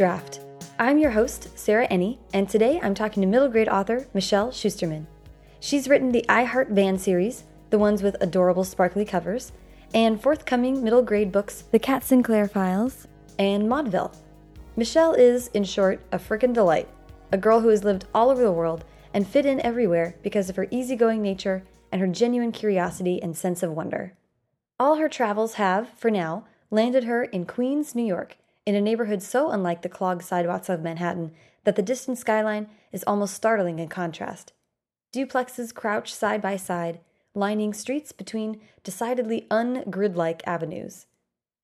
Draft. I'm your host, Sarah Ennie, and today I'm talking to middle grade author Michelle Schusterman. She's written the I Heart Band series, the ones with adorable sparkly covers, and forthcoming middle grade books, The Kat Sinclair Files and Maudeville. Michelle is, in short, a frickin' delight, a girl who has lived all over the world and fit in everywhere because of her easygoing nature and her genuine curiosity and sense of wonder. All her travels have, for now, landed her in Queens, New York, in a neighborhood so unlike the clogged sidewalks of Manhattan that the distant skyline is almost startling in contrast. Duplexes crouch side by side, lining streets between decidedly ungrid like avenues.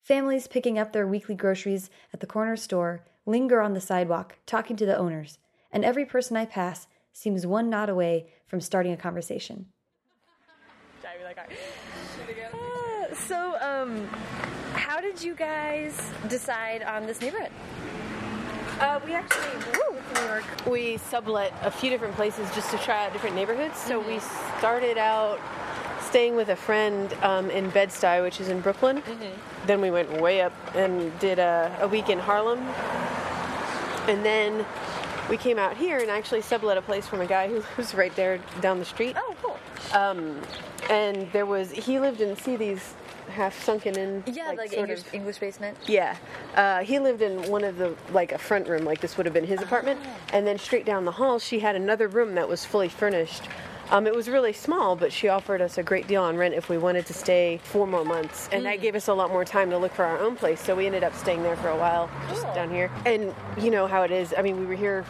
Families picking up their weekly groceries at the corner store linger on the sidewalk, talking to the owners, and every person I pass seems one nod away from starting a conversation. Uh, so, um, how did you guys decide on this neighborhood? Uh, we actually New York. We sublet a few different places just to try out different neighborhoods. So we started out staying with a friend um, in Bed Stuy, which is in Brooklyn. Then we went way up and did a, a week in Harlem, and then we came out here and actually sublet a place from a guy who lives right there down the street. Oh, cool. Um, and there was he lived in see these half sunken in Yeah, like, sort English, of- English basement. yeah, uh, he lived in one of the like a front room, like this would have been his apartment, and then straight down the hall, she had another room that was fully furnished. Um, it was really small, but she offered us a great deal on rent if we wanted to stay four more months, and that gave us a lot more time to look for our own place. So we ended up staying there for a while, just Cool. down here. And you know how it is. I mean, we were here,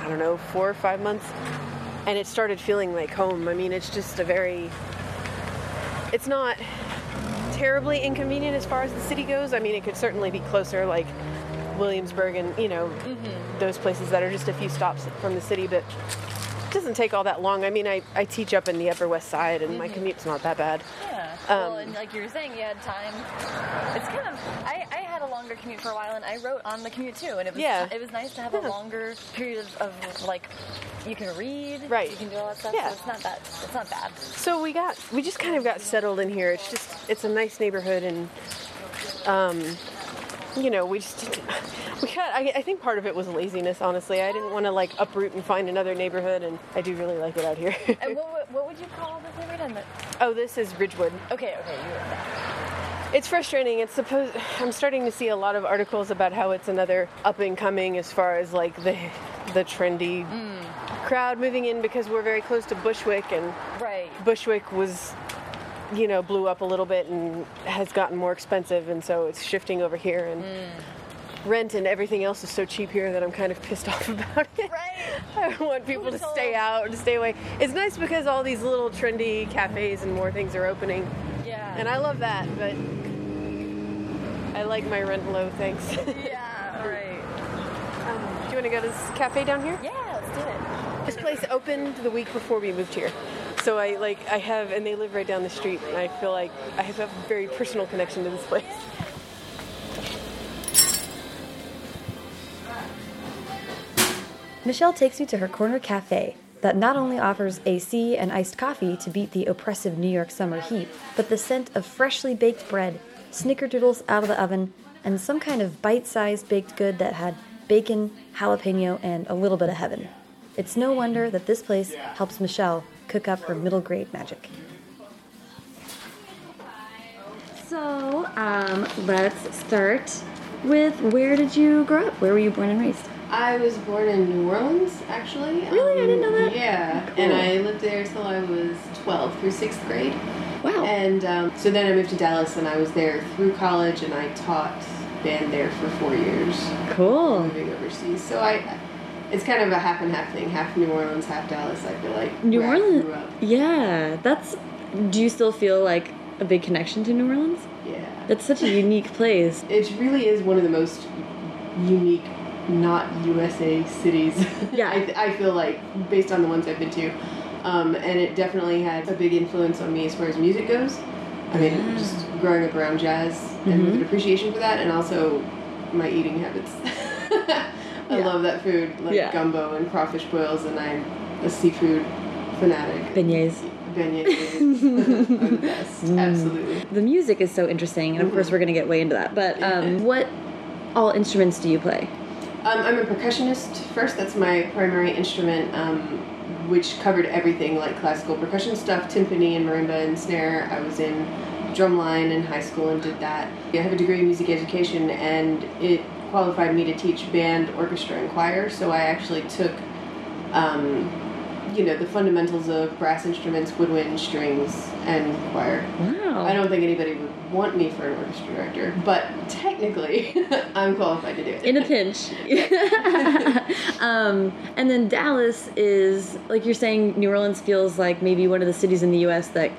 I don't know, four or five months, and it started feeling like home. I mean, it's just a very, it's not terribly inconvenient as far as the city goes. I mean, it could certainly be closer, like Williamsburg and you know mm-hmm. those places that are just a few stops from the city, but it doesn't take all that long. I mean, I, I teach up in the Upper West Side, and my mm-hmm. commute's not that bad. Yeah. Well, Um, and like you were saying, you had time. It's kind of. I, I had a longer commute for a while, and I wrote on the commute too. And it was Yeah. it was nice to have Yeah. a longer period of, of like you can read, Right. You can do all that stuff. Yeah. So it's not that. It's not bad. So we got we just kind of got settled in here. It's just it's a nice neighborhood, and um, you know, we just didn't, we got. I, I think part of it was laziness. Honestly, I didn't want to like uproot and find another neighborhood, and I do really like it out here. And what, would- what would you call this neighborhood? Oh, this is Ridgewood. Okay, okay, you were. It's frustrating. It's supposed. I'm starting to see a lot of articles about how it's another up and coming as far as like the the trendy mm. crowd moving in because we're very close to Bushwick and Right. Bushwick was, you know, blew up a little bit and has gotten more expensive, and so it's shifting over here. And mm. rent and everything else is so cheap here that I'm kind of pissed off about it. Right. I want people to stay out, to stay away. It's nice because all these little trendy cafes and more things are opening, Yeah. and I love that. But I like my rent low, thanks. yeah. Right. Um, do you want to go to this cafe down here? Yeah. Let's do it. This place opened the week before we moved here. So I like I have and they live right down the street and I feel like I have a very personal connection to this place. Michelle takes me to her corner cafe that not only offers AC and iced coffee to beat the oppressive New York summer heat, but the scent of freshly baked bread, snickerdoodles out of the oven, and some kind of bite sized baked good that had bacon, jalapeno, and a little bit of heaven. It's no wonder that this place helps Michelle cook up her middle grade magic. So, um, let's start with where did you grow up? Where were you born and raised? I was born in New Orleans, actually. Really? I didn't know that. Yeah, Cool. and I lived there till I was 12 through sixth grade. Wow. And um, so then I moved to Dallas, and I was there through college, and I taught band there for four years, cool. moving overseas. So I, it's kind of a half and half thing, half New Orleans, half Dallas. I feel like New Orleans. grew up. Yeah, that's. Do you still feel like a big connection to New Orleans? Yeah, That's such a unique place. it really is one of the most unique, not USA cities. Yeah. I, I feel like based on the ones I've been to, um, and it definitely had a big influence on me as far as music goes. I mean, Ah. just growing up around jazz and Mm-hmm. with an appreciation for that, and also my eating habits. I Yeah. love that food, like Yeah. gumbo and crawfish boils, and I'm a seafood fanatic. Beignets. Beignets the best, Mm. absolutely. The music is so interesting, and of course, we're going to get way into that. But um, what all instruments do you play? Um, I'm a percussionist first. That's my primary instrument, um, which covered everything like classical percussion stuff, timpani and marimba and snare. I was in drumline in high school and did that. I have a degree in music education, and it qualified me to teach band, orchestra, and choir. So I actually took, um, you know, the fundamentals of brass instruments, woodwind, strings, and choir. Wow. I don't think anybody would want me for an orchestra director, but technically, I'm qualified to do it. in a pinch. um, and then Dallas is like you're saying. New Orleans feels like maybe one of the cities in the U.S. that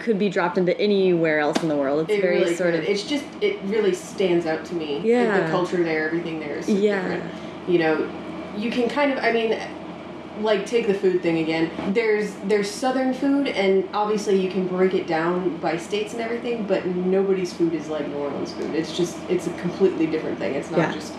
could be dropped into anywhere else in the world. It's It very really sort could. of It's just it really stands out to me. The- Yeah. the, culture there, everything there is so Yeah. different. You know, you can kind of. I mean, like take the food thing again. There's there's southern food, and obviously you can break it down by states and everything. But nobody's food is like New Orleans food. It's just it's a completely different thing. It's not Yeah. just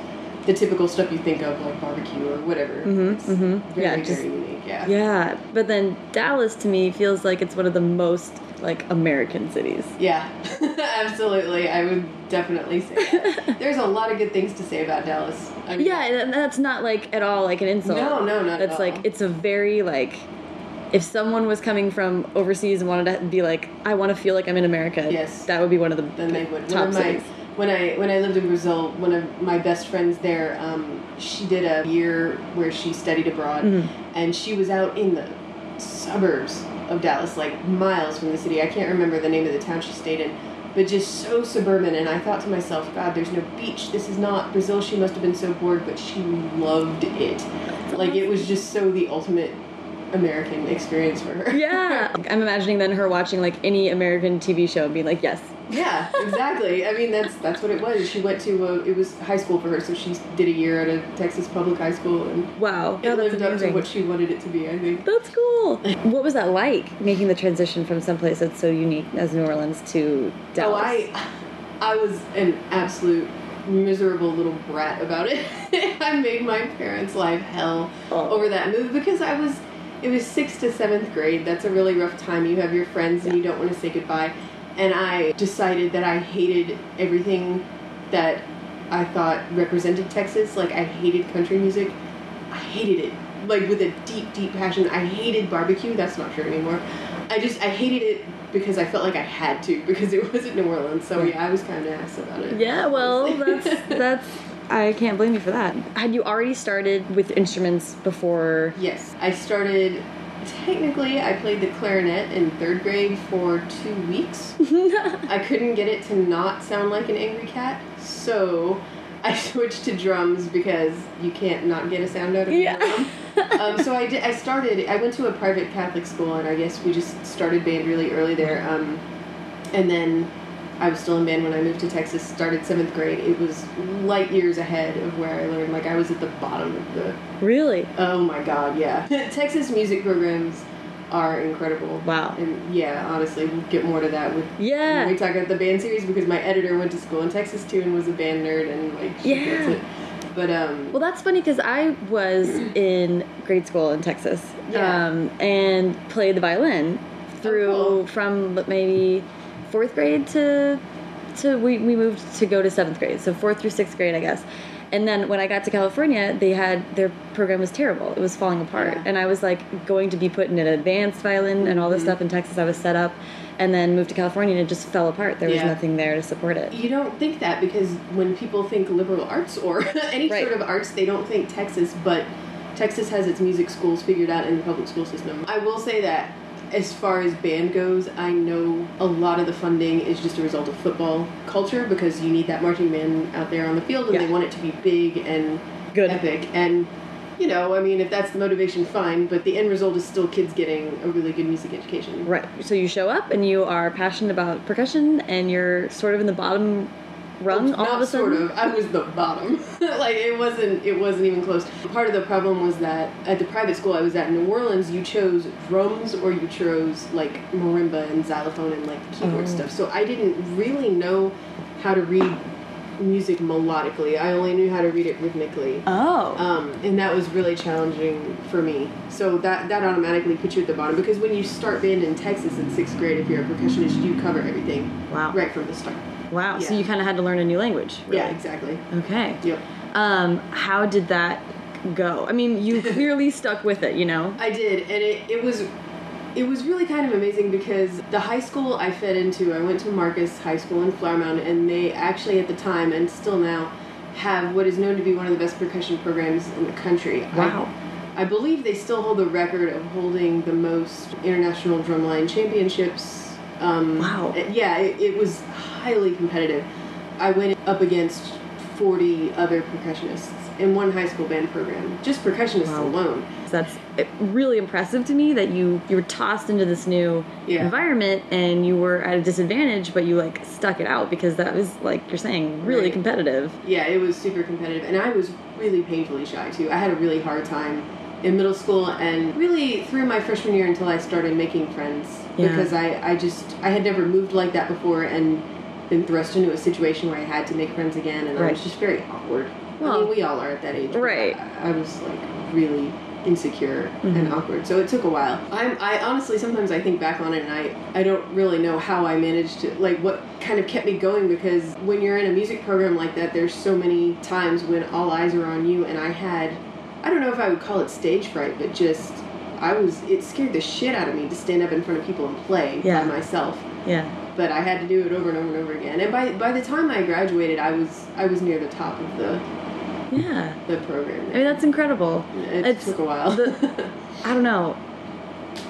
the typical stuff you think of like barbecue or whatever. Mhm, It's mhm. Very, Yeah, just- very unique. Yeah. yeah. But then Dallas to me feels like it's one of the most like American cities. Yeah, absolutely. I would definitely say that. There's a lot of good things to say about Dallas. I mean, Yeah, and that's not like at all like an insult. No, no, not at That's like all. it's a very like if someone was coming from overseas and wanted to be like, I want to feel like I'm in America. Yes. that would be one of the then they would. top one of my, cities. when I when I lived in Brazil, one of my best friends there, um, she did a year where she studied abroad, Mm-hmm. and she was out in the suburbs of Dallas, like miles from the city. I can't remember the name of the town she stayed in, but just so suburban. And I thought to myself, God, there's no beach. This is not Brazil. She must have been so bored, but she loved it. Like it was just so the ultimate American experience for her. Yeah, I'm imagining then her watching like any American TV show and being like, yes, Yeah, exactly. I mean, that's that's what it was. She went to a, it was high school for her, so she did a year at a Texas public high school, and wow, it that's lived up to what she wanted it to be. I think. That's cool. What was that like making the transition from someplace that's so unique as New Orleans to oh, Dallas? Oh, I, I was an absolute miserable little brat about it. I made my parents' life hell Oh. over that move because I was. It was sixth to seventh grade. That's a really rough time. You have your friends and you don't want to say goodbye. And I decided that I hated everything that I thought represented Texas. Like I hated country music. I hated it. Like with a deep, deep passion. I hated barbecue. That's not true anymore. I just I hated it because I felt like I had to because it wasn't New Orleans. So yeah, I was kind of ass about it. Yeah, well, that's that's. I can't blame you for that. Had you already started with instruments before? Yes, I started. Technically, I played the clarinet in third grade for two weeks. I couldn't get it to not sound like an angry cat, so I switched to drums because you can't not get a sound out of a Yeah. drum. um, so I did. I started. I went to a private Catholic school, and I guess we just started band really early there. Um, and then I was still in band when I moved to Texas. Started seventh grade. It was light years ahead of where I learned. Like I was at the bottom of the Really? Oh my god, yeah. Texas music programs are incredible. Wow. And yeah, honestly, we'll get more to that with Yeah. when we talk about the band series because my editor went to school in Texas too and was a band nerd and like she Yeah. gets it. But um Well, that's funny because I was in grade school in Texas Yeah. um, and played the violin through cool. from maybe fourth grade to to we, we moved to go to seventh grade, so fourth through sixth grade, I guess. And then when I got to California, they had their program was terrible. It was falling apart, Yeah. and I was like going to be put in an advanced violin and all this Mm-hmm. stuff in Texas. I was set up, and then moved to California, and it just fell apart. There was nothing there to support it. you don't think that because when people think liberal arts or any Right. sort of arts, they don't think Texas, but Texas has its music schools figured out in the public school system. I will say that as far as band goes, I know a lot of the funding is just a result of football culture because you need that marching band out there on the field and Yeah. they want it to be big and Good. epic. And you know, I mean, if that's the motivation, fine. But the end result is still kids getting a really good music education. Right. So you show up and you are passionate about percussion and you're sort of in the bottom rung all of a sudden. sort of. I was the bottom. like it wasn't. It wasn't even close. Part of the problem was that at the private school I was at in New Orleans, you chose drums or you chose like marimba and xylophone and like keyboard Oh. stuff. So I didn't really know how to read music melodically. I only knew how to read it rhythmically. Oh. Um, and that was really challenging for me. So that that automatically put you at the bottom because when you start band in Texas in sixth grade, if you're a percussionist, you cover everything Wow. right from the start. Wow. So you kind of had to learn a new language. Really. Yeah, exactly. Okay. Yep. Um, how did that go? I mean, you clearly stuck with it, you know? I did, and it, it was it was really kind of amazing because the high school I fed into, I went to Marcus High School in Flower Mound, and they actually at the time and still now have what is known to be one of the best percussion programs in the country. Wow. I, I believe they still hold the record of holding the most international drumline championships. Um, Wow. Yeah, it, it was highly competitive. I went up against 40 other percussionists in one high school band program, just percussionists Wow. alone. So that's uh, really impressive to me that you you were tossed into this new Yeah. environment and you were at a disadvantage, but you like stuck it out because that was like you're saying really Right. competitive. Yeah, it was super competitive, and I was really painfully shy too. I had a really hard time in middle school and really through my freshman year until I started making friends Yeah. because I, I just I had never moved like that before and been thrust into a situation where I had to make friends again, and I was just very awkward. I Well, mean, we all are at that age. right. I, I was like really insecure and mm-hmm. awkward, so it took a while. I'm I honestly sometimes I think back on it and I I don't really know how I managed to like what kind of kept me going because when you're in a music program like that, there's so many times when all eyes are on you, and I had I don't know if I would call it stage fright, but just I was it scared the shit out of me to stand up in front of people and play Yeah. by myself Yeah. but I had to do it over and over and over again. And by by the time I graduated, I was I was near the top of the Yeah. the program. I mean that's incredible. it it's took a while. the- I don't know.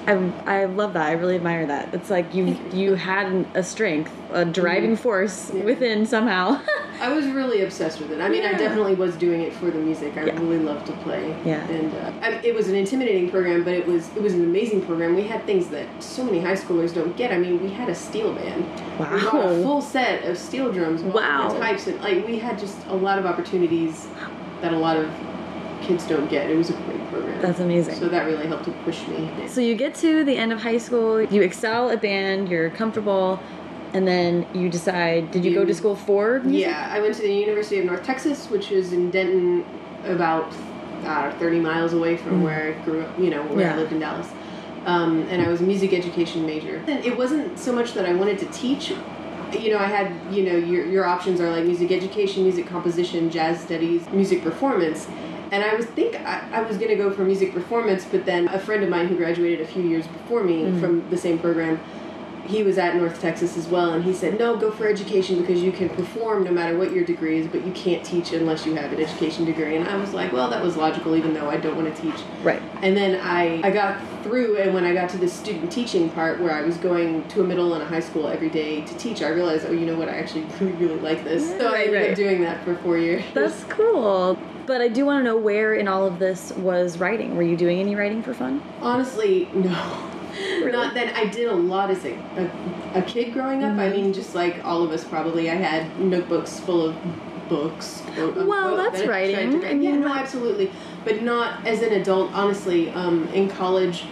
I, I love that. I really admire that. It's like you you had a strength, a driving mm-hmm. force Yeah. within somehow. I was really obsessed with it. I mean, I definitely was doing it for the music. I Yeah. really loved to play. Yeah. And uh, I it was an intimidating program, but it was it was an amazing program. We had things that so many high schoolers don't get. I mean, we had a steel band. Wow. We got a full set of steel drums, Wow. types, and like we had just a lot of opportunities that a lot of kids don't get. It was a great program. That's amazing. So that really helped to push me. So you get to the end of high school, you excel at band, you're comfortable, and then you decide. Did you go to school for music? Yeah, I went to the University of North Texas, which is in Denton, about uh, 30 miles away from where I grew up, you know, where Yeah. I lived in Dallas. Um, and I was a music education major. And it wasn't so much that I wanted to teach. You know, I had, you know, your, your options are like music education, music composition, jazz studies, music performance. And I was think I, I was going to go for music performance, but then a friend of mine who graduated a few years before me from the same program he was at North Texas as well, and he said, "No, go for education because you can perform no matter what your degree is, but you can't teach unless you have an education degree." And I was like, "Well, that was logical, even though I don't want to teach." Right. And then I I got through, and when I got to the student teaching part, where I was going to a middle and a high school every day to teach, I realized, oh, you know what? I actually really really like this. So I ended right. up doing that for four years. That's cool. But I do want to know where in all of this was writing. Were you doing any writing for fun? Honestly, no. Not that I did a lot as a, a, a kid growing up. Mm-hmm. I mean, just like all of us probably, I had notebooks full of books. quote, Well, unquote, that's that writing. to Yeah, no, absolutely. But not as an adult, honestly. Um, in college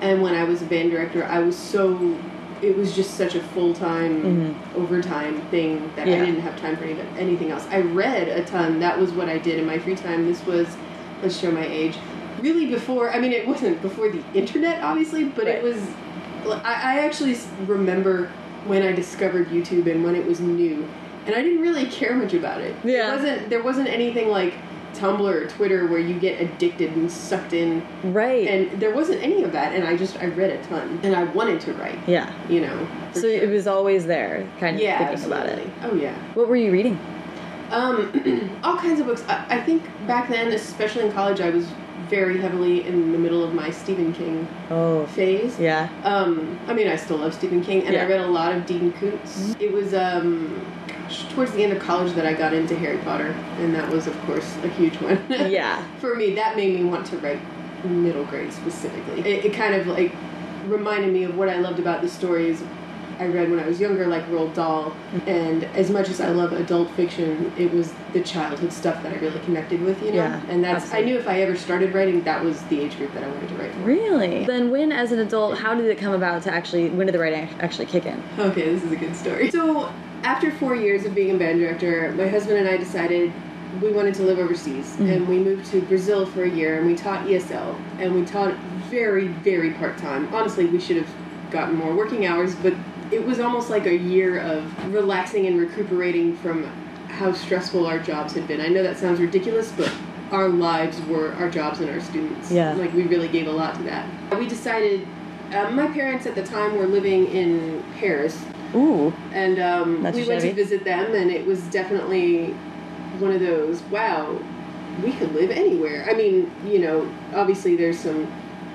and when I was a band director, I was so. It was just such a full time, overtime thing that Mm-hmm. Yeah. I didn't have time for any, anything else. I read a ton. That was what I did in my free time. This was, let's show my age, really before, I mean, it wasn't before the internet, obviously, but Right. it was. I, I actually remember when I discovered YouTube and when it was new, and I didn't really care much about it. Yeah. It wasn't, there wasn't anything like Tumblr or Twitter where you get addicted and sucked in, Right. and there wasn't any of that, and I just, I read a ton, and I wanted to write, yeah. you know. So it was always there, kind of yeah, thinking about it. Oh, yeah. What were you reading? Um, all kinds of books. I, I think back then, especially in college, I was very heavily in the middle of my Stephen King Oh, phase. yeah. Um, I mean, I still love Stephen King, and Yeah. I read a lot of Dean Koontz. It was um, gosh, towards the end of college that I got into Harry Potter, and that was, of course, a huge one. Yeah. For me, that made me want to write middle grade specifically. It, it kind of like reminded me of what I loved about the stories I read when I was younger, like Roald Dahl. Mm-hmm. And as much as I love adult fiction, it was the childhood stuff that I really connected with, you know. Yeah, and that's absolutely. I knew if I ever started writing, that was the age group that I wanted to write for. Really? Then when, as an adult, how did it come about to actually, when did the writing actually kick in? Okay, this is a good story. So, after four years of being a band director, my husband and I decided we wanted to live overseas, mm-hmm. and we moved to Brazil for a year, and we taught ESL, and we taught very, very part time. Honestly, we should have gotten more working hours, but it was almost like a year of relaxing and recuperating from how stressful our jobs had been. I know that sounds ridiculous, but our lives were our jobs and our students. Yeah. Like we really gave a lot to that. We decided. Uh, my parents at the time were living in Paris, Ooh. and um, we went to visit them, and it was definitely one of those. Wow, we could live anywhere. I mean, you know, obviously there's some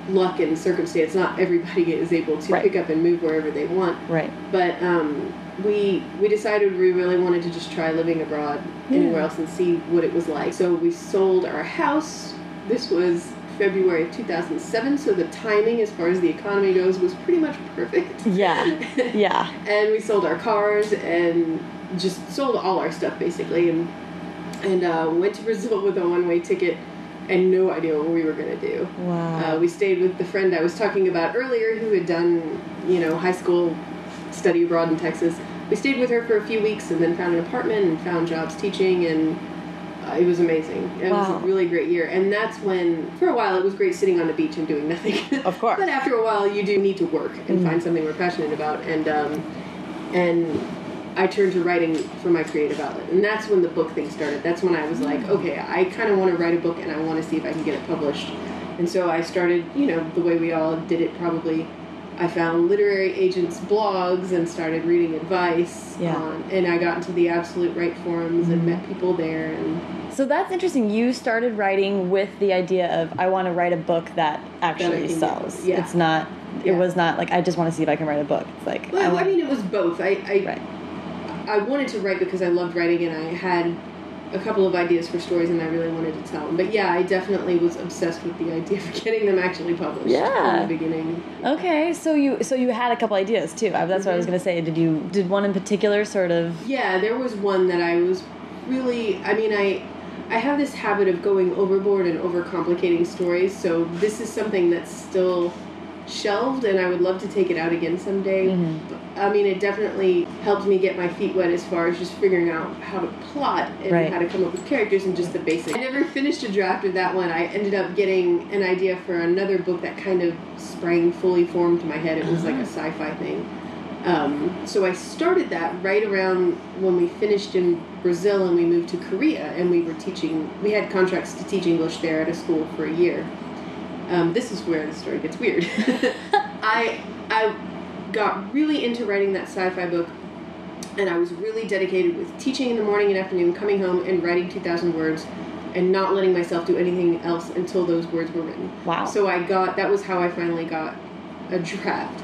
luck and circumstance. Not everybody is able to Right. pick up and move wherever they want. Right. But um, we we decided we really wanted to just try living abroad anywhere else and see what it was like. So we sold our house. This was February of 2007, so the timing as far as the economy goes was pretty much perfect. Yeah. Yeah. and we sold our cars and just sold all our stuff basically and and uh, went to Brazil with a one-way ticket and no idea what we were going to do. Wow. Uh, we stayed with the friend I was talking about earlier who had done, you know, high school study abroad in Texas. We stayed with her for a few weeks and then found an apartment and found jobs teaching and uh, it was amazing. It was a really great year. And that's when, for a while, it was great sitting on the beach and doing nothing. Of course. but after a while, you do need to work and find something we're passionate about. And, um, and I turned to writing for my creative outlet. And that's when the book thing started. That's when I was like, hmm. okay, I kind of want to write a book and I want to see if I can get it published. And so I started, you know, the way we all did it probably. I found literary agents' blogs and started reading advice. Yeah. On, and I got into the Absolute Write forums and hmm. met people there. And So that's interesting. You started writing with the idea of I want to write a book that actually get sells. Yeah. It's not. It Yeah. was not like I just want to see if I can write a book. It's like well, I, want- mean, it was both. I I, right. I wanted to write because I loved writing and I had a couple of ideas for stories and I really wanted to tell them. But yeah, I definitely was obsessed with the idea of getting them actually published Yeah. from the beginning. Okay, so you so you had a couple ideas too. I- That's what I was Mm-hmm. gonna say. Did you did one in particular sort of? Yeah, there was one that I was really. I mean, I I have this habit of going overboard and overcomplicating stories. So this is something that's still shelved, and I would love to take it out again someday. But, I mean, it definitely helped me get my feet wet as far as just figuring out how to plot and Right. how to come up with characters and just the basics. I never finished a draft of that one. I ended up getting an idea for another book that kind of sprang fully formed to my head. It was like a sci-fi thing. Um, so I started that right around when we finished in Brazil and we moved to Korea and we were teaching. We had contracts to teach English there at a school for a year. Um, this is where the story gets weird. I I got really into writing that sci-fi book, and I was really dedicated with teaching in the morning and afternoon, coming home and writing two thousand words, and not letting myself do anything else until those words were written. Wow. So I got that was how I finally got a draft.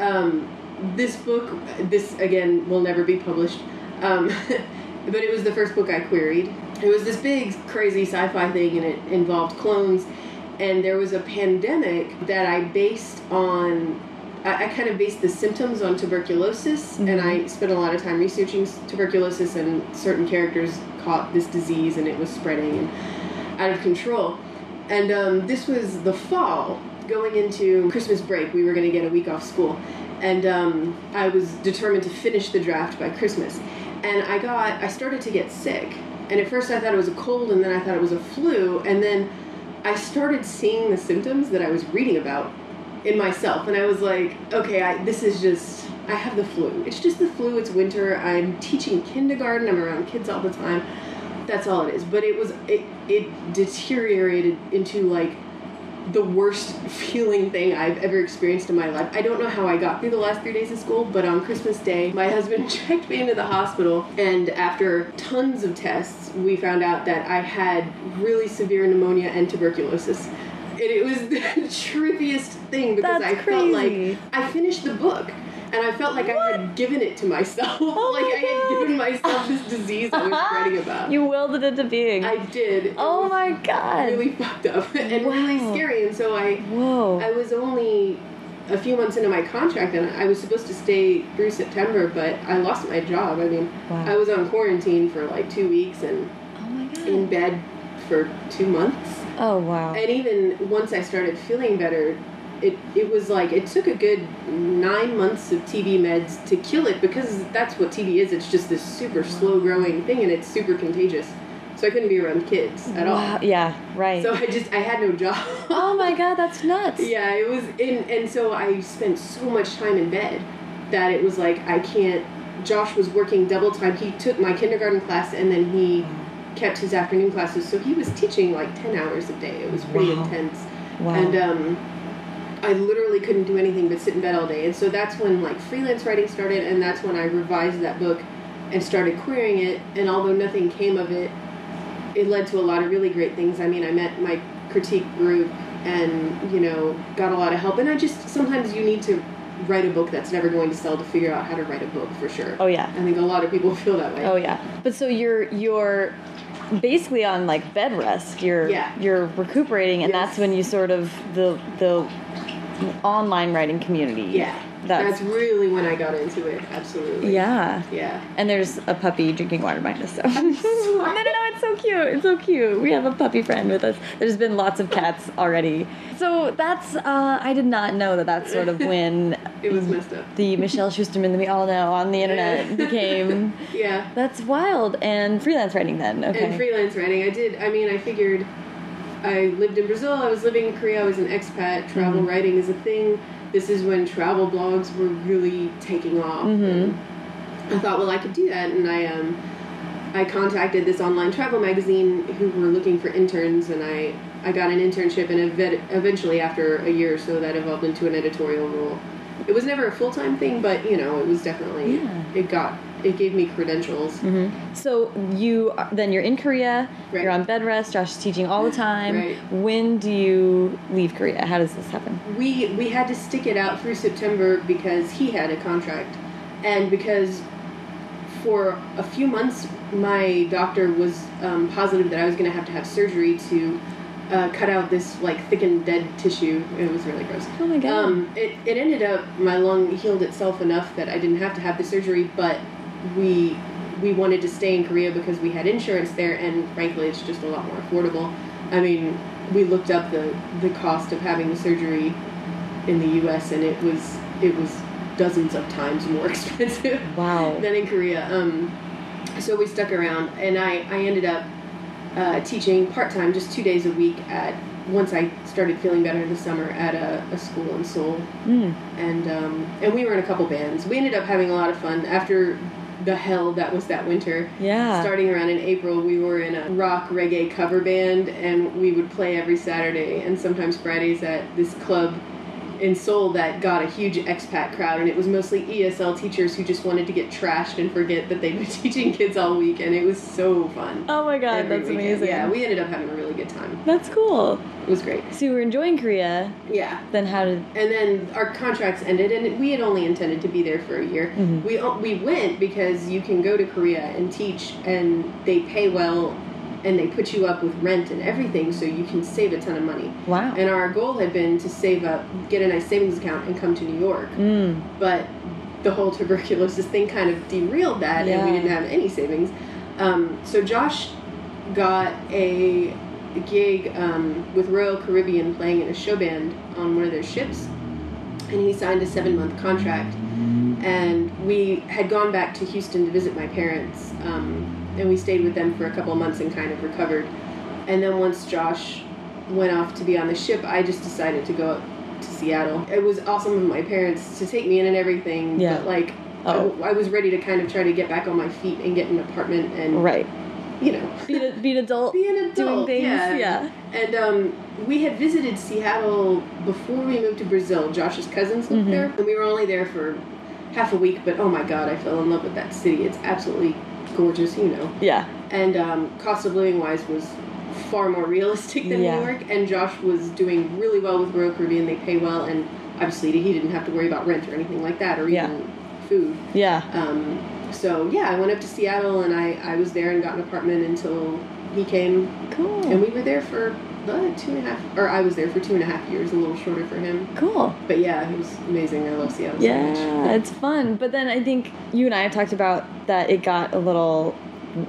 Um, this book, this again will never be published, um, but it was the first book I queried. It was this big, crazy sci-fi thing, and it involved clones. And there was a pandemic that I based on. I, I kind of based the symptoms on tuberculosis, and I spent a lot of time researching tuberculosis, and certain characters caught this disease, and it was spreading and out of control. And um, this was the fall, going into Christmas break. We were going to get a week off school, and um, I was determined to finish the draft by Christmas. And I got, I started to get sick. And at first I thought it was a cold, and then I thought it was a flu, and then I started seeing the symptoms that I was reading about in myself, and I was like, okay, I, this is just, I have the flu. It's just the flu. It's winter. I'm teaching kindergarten. I'm around kids all the time. That's all it is. But it was, it, it deteriorated into like the worst feeling thing I've ever experienced in my life. I don't know how I got through the last three days of school, but on Christmas Day, my husband checked me into the hospital, and after tons of tests, we found out that I had really severe pneumonia and tuberculosis. And it was the trippiest thing because That's I felt like I finished the book. And I felt like I had given it to myself. Oh like Oh my I had given myself this disease I was writing about. You willed it into being. I did. It oh my god. Really fucked up and really scary. And so I Whoa. I was only a few months into my contract, and I was supposed to stay through September, but I lost my job. I mean, Wow. I was on quarantine for like two weeks and oh my god. in bed for two months. oh wow. And even once I started feeling better, it it was like it took a good nine months of TB meds to kill it because that's what TB is. It's just this super slow growing thing, and it's super contagious. So I couldn't be around kids at Wow. all. Yeah. Right. So I just I had no job. oh my god, that's nuts. Yeah, it was in, and so I spent so much time in bed that it was like I can't Josh was working double time. He took my kindergarten class and then he kept his afternoon classes. So he was teaching like 10 hours a day. It was pretty Wow. intense. Wow. And um, I literally couldn't do anything but sit in bed all day. And so that's when like freelance writing started, and that's when I revised that book and started querying it. And although nothing came of it, it led to a lot of really great things. I mean, I met my critique group and, you know, got a lot of help. And I just, sometimes you need to write a book that's never going to sell to figure out how to write a book for sure. Oh, yeah. I think a lot of people feel that way. Oh yeah. But so you're you're basically on like bed rest. You're Yeah. you're recuperating and Yes. that's when you sort of the the online writing community. Yeah. That's, That's really when I got into it. Absolutely. yeah. Yeah. And there's a puppy drinking water behind us. So no, no, no, it's so cute. It's so cute. We have a puppy friend with us. There's been lots of cats already. So that's uh, I did not know that that's sort of when It was messed up. the Michelle Schusterman that we all know on the internet became. Yeah. That's wild. And freelance writing then. Okay. And freelance writing. I did, I mean, I figured I lived in Brazil, I was living in Korea, I was an expat, travel Mm-hmm. writing is a thing. This is when travel blogs were really taking off. Mm-hmm. And I thought, well, I could do that. And I, um, I contacted this online travel magazine who were looking for interns, and I, I got an internship, and ev- eventually, after a year or so, that evolved into an editorial role. It was never a full time thing, but you know, it was definitely Yeah. it got it gave me credentials. So you then you're in Korea. Right. You're on bed rest. Josh is teaching all the time. Right. When do you leave Korea? How does this happen? we we had to stick it out through September because he had a contract, and because for a few months my doctor was um, positive that I was going to have to have surgery to uh, cut out this like thickened dead tissue. It was really gross. Oh my God. Um, it it ended up my lung healed itself enough that I didn't have to have the surgery, but we we wanted to stay in Korea because we had insurance there, and frankly, it's just a lot more affordable. I mean, we looked up the the cost of having the surgery in the U.S. and it was it was dozens of times more expensive Wow. than in Korea. Um, so we stuck around, and I I ended up uh, teaching part time, just two days a week at. Once I started feeling better this summer at a, a school in Seoul, Mm. and um, and we were in a couple bands. We ended up having a lot of fun after the hell that was that winter. Yeah. Starting around in April, we were in a rock reggae cover band, and we would play every Saturday and sometimes Fridays at this club in Seoul that got a huge expat crowd, and it was mostly ESL teachers who just wanted to get trashed and forget that they'd been teaching kids all week, and it was so fun. Oh my God, Every that's weekend. amazing. Yeah, we ended up having a really good time. That's cool. It was great. So you were enjoying Korea. Yeah. Then how did? and then our contracts ended, and we had only intended to be there for a year. Mhm. We we went because you can go to Korea and teach, and they pay well, and they put you up with rent and everything, so you can save a ton of money. Wow. And our goal had been to save up, get a nice savings account, and come to New York. Mm. But the whole tuberculosis thing kind of derailed that, and we didn't have any savings. Um, so Josh got a gig um, with Royal Caribbean playing in a show band on one of their ships, and he signed a seven month contract. And we had gone back to Houston to visit my parents, um, and we stayed with them for a couple of months and kind of recovered. And then once Josh went off to be on the ship, I just decided to go up to Seattle. It was awesome of my parents to take me in and everything, Yeah. but like Oh. I, I was ready to kind of try to get back on my feet and get an apartment and Right. you know Be, a, be an adult. be an adult. Doing things. Yeah. Yeah. And um, we had visited Seattle before we moved to Brazil. Josh's cousins lived Mhm. there, and we were only there for half a week. But oh my god, I fell in love with that city. It's absolutely gorgeous, you know. Yeah. And um, cost of living wise was far more realistic than Yeah. New York. And Josh was doing really well with Royal Caribbean. They pay well, and obviously he didn't have to worry about rent or anything like that, or Yeah. even food. Yeah. Um, so yeah, I went up to Seattle and I, I was there and got an apartment until he came, Cool. and we were there for uh, two and a half, or I was there for two and a half years, a little shorter for him. cool. But yeah, it was amazing. I love Seattle so much. Yeah, it's fun. But then I think you and I have talked about that it got a little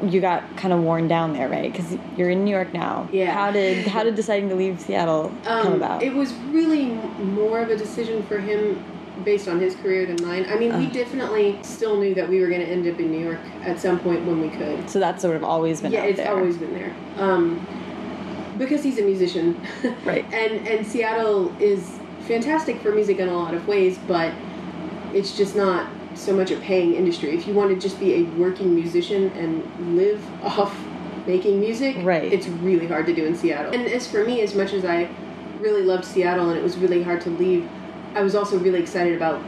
you got kind of worn down there, right? Cuz you're in New York now. Yeah. How did how did deciding to leave Seattle come Um, about? It was really more of a decision for him based on his career than mine. I mean, we Uh. definitely still knew that we were going to end up in New York at some point when we could. so that's sort of always been there. yeah, it's there. always been there. Um, because he's a musician, Right. And and Seattle is fantastic for music in a lot of ways, but it's just not so much a paying industry. If you want to just be a working musician and live off making music, Right. it's really hard to do in Seattle. And as for me, as much as I really loved Seattle and it was really hard to leave, I was also really excited about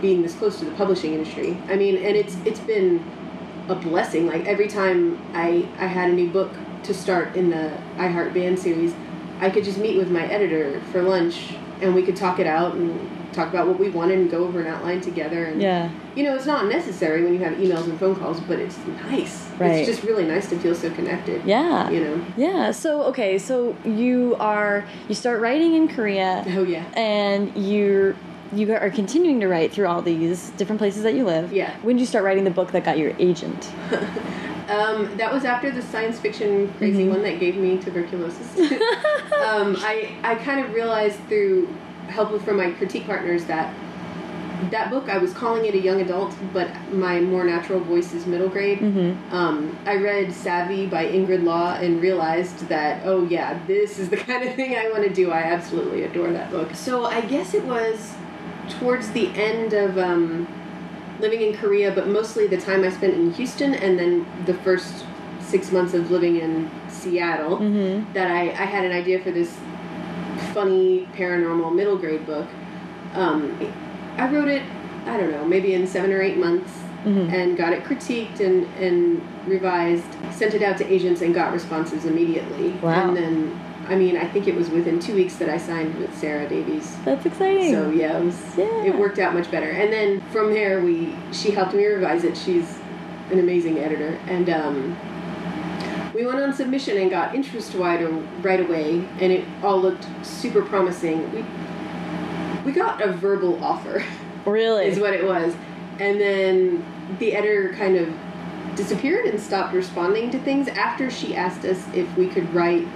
being this close to the publishing industry. I mean, and it's it's been a blessing. Like every time I I had a new book to start in the iHeart Band series, I could just meet with my editor for lunch and we could talk it out and talk about what we wanted and go over an outline together and Yeah. you know, it's not necessary when you have emails and phone calls, but it's nice. Right. It's just really nice to feel so connected. Yeah. You know. Yeah. So okay, so you are you start writing in Korea. Oh yeah. and you're you are continuing to write through all these different places that you live. Yeah. When did you start writing the book that got your agent? Um, that was after the science fiction crazy Mm-hmm. one that gave me tuberculosis. um, I I kind of realized through help from my critique partners that that book I was calling it a young adult, but my more natural voice is middle grade. Mm-hmm. Um, I read Savvy by Ingrid Law and realized that oh yeah, this is the kind of thing I want to do. I absolutely adore that book. So I guess it was towards the end of um, living in Korea, but mostly the time I spent in Houston, and then the first six months of living in Seattle, Mm-hmm. that I, I had an idea for this funny paranormal middle grade book. Um, I wrote it, I don't know, maybe in seven or eight months, Mhm. and got it critiqued and, and revised, sent it out to agents, and got responses immediately. Wow. And then, I mean, I think it was within two weeks that I signed with Sarah Davies. That's exciting. So yeah, it was. Yeah. It worked out much better. And then from there, we she helped me revise it. She's an amazing editor, and um, we went on submission and got interest wide right away, and it all looked super promising. We we got a verbal offer, really? is what it was, and then the editor kind of disappeared and stopped responding to things after she asked us if we could write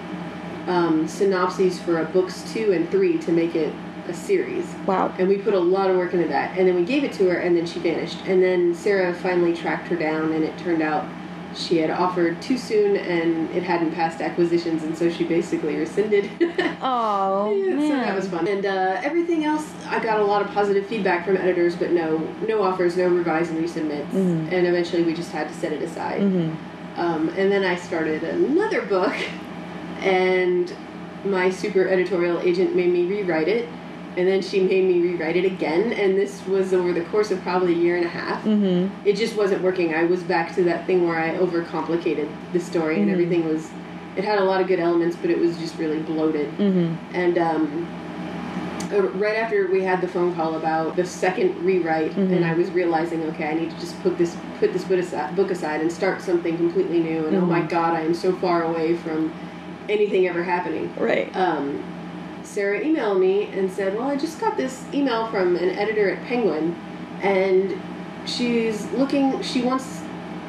um, synopses for a books two and three to make it a series. wow. And we put a lot of work into that. And then we gave it to her, and then she vanished. And then Sarah finally tracked her down, and it turned out she had offered too soon, and it hadn't passed acquisitions, and so she basically rescinded. Oh Yeah, man. so that was fun. And uh, everything else, I got a lot of positive feedback from editors, but no, no offers, no revise and resubmits. Mhm. And eventually, we just had to set it aside. Mhm. Um, and then I started another book, and my super editorial agent made me rewrite it, and then she made me rewrite it again. And this was over the course of probably a year and a half. Mhm. It just wasn't working. I was back to that thing where I overcomplicated the story, and Mhm. everything was. It had a lot of good elements, but it was just really bloated. Mhm. And um, uh, right after we had the phone call about the second rewrite, and I was realizing, okay, I need to just put this put this book aside, book aside and start something completely new. And oh my Mhm. God, I am so far away from anything ever happening. Right. Um, Sarah emailed me and said, "Well, I just got this email from an editor at Penguin, and she's looking. She wants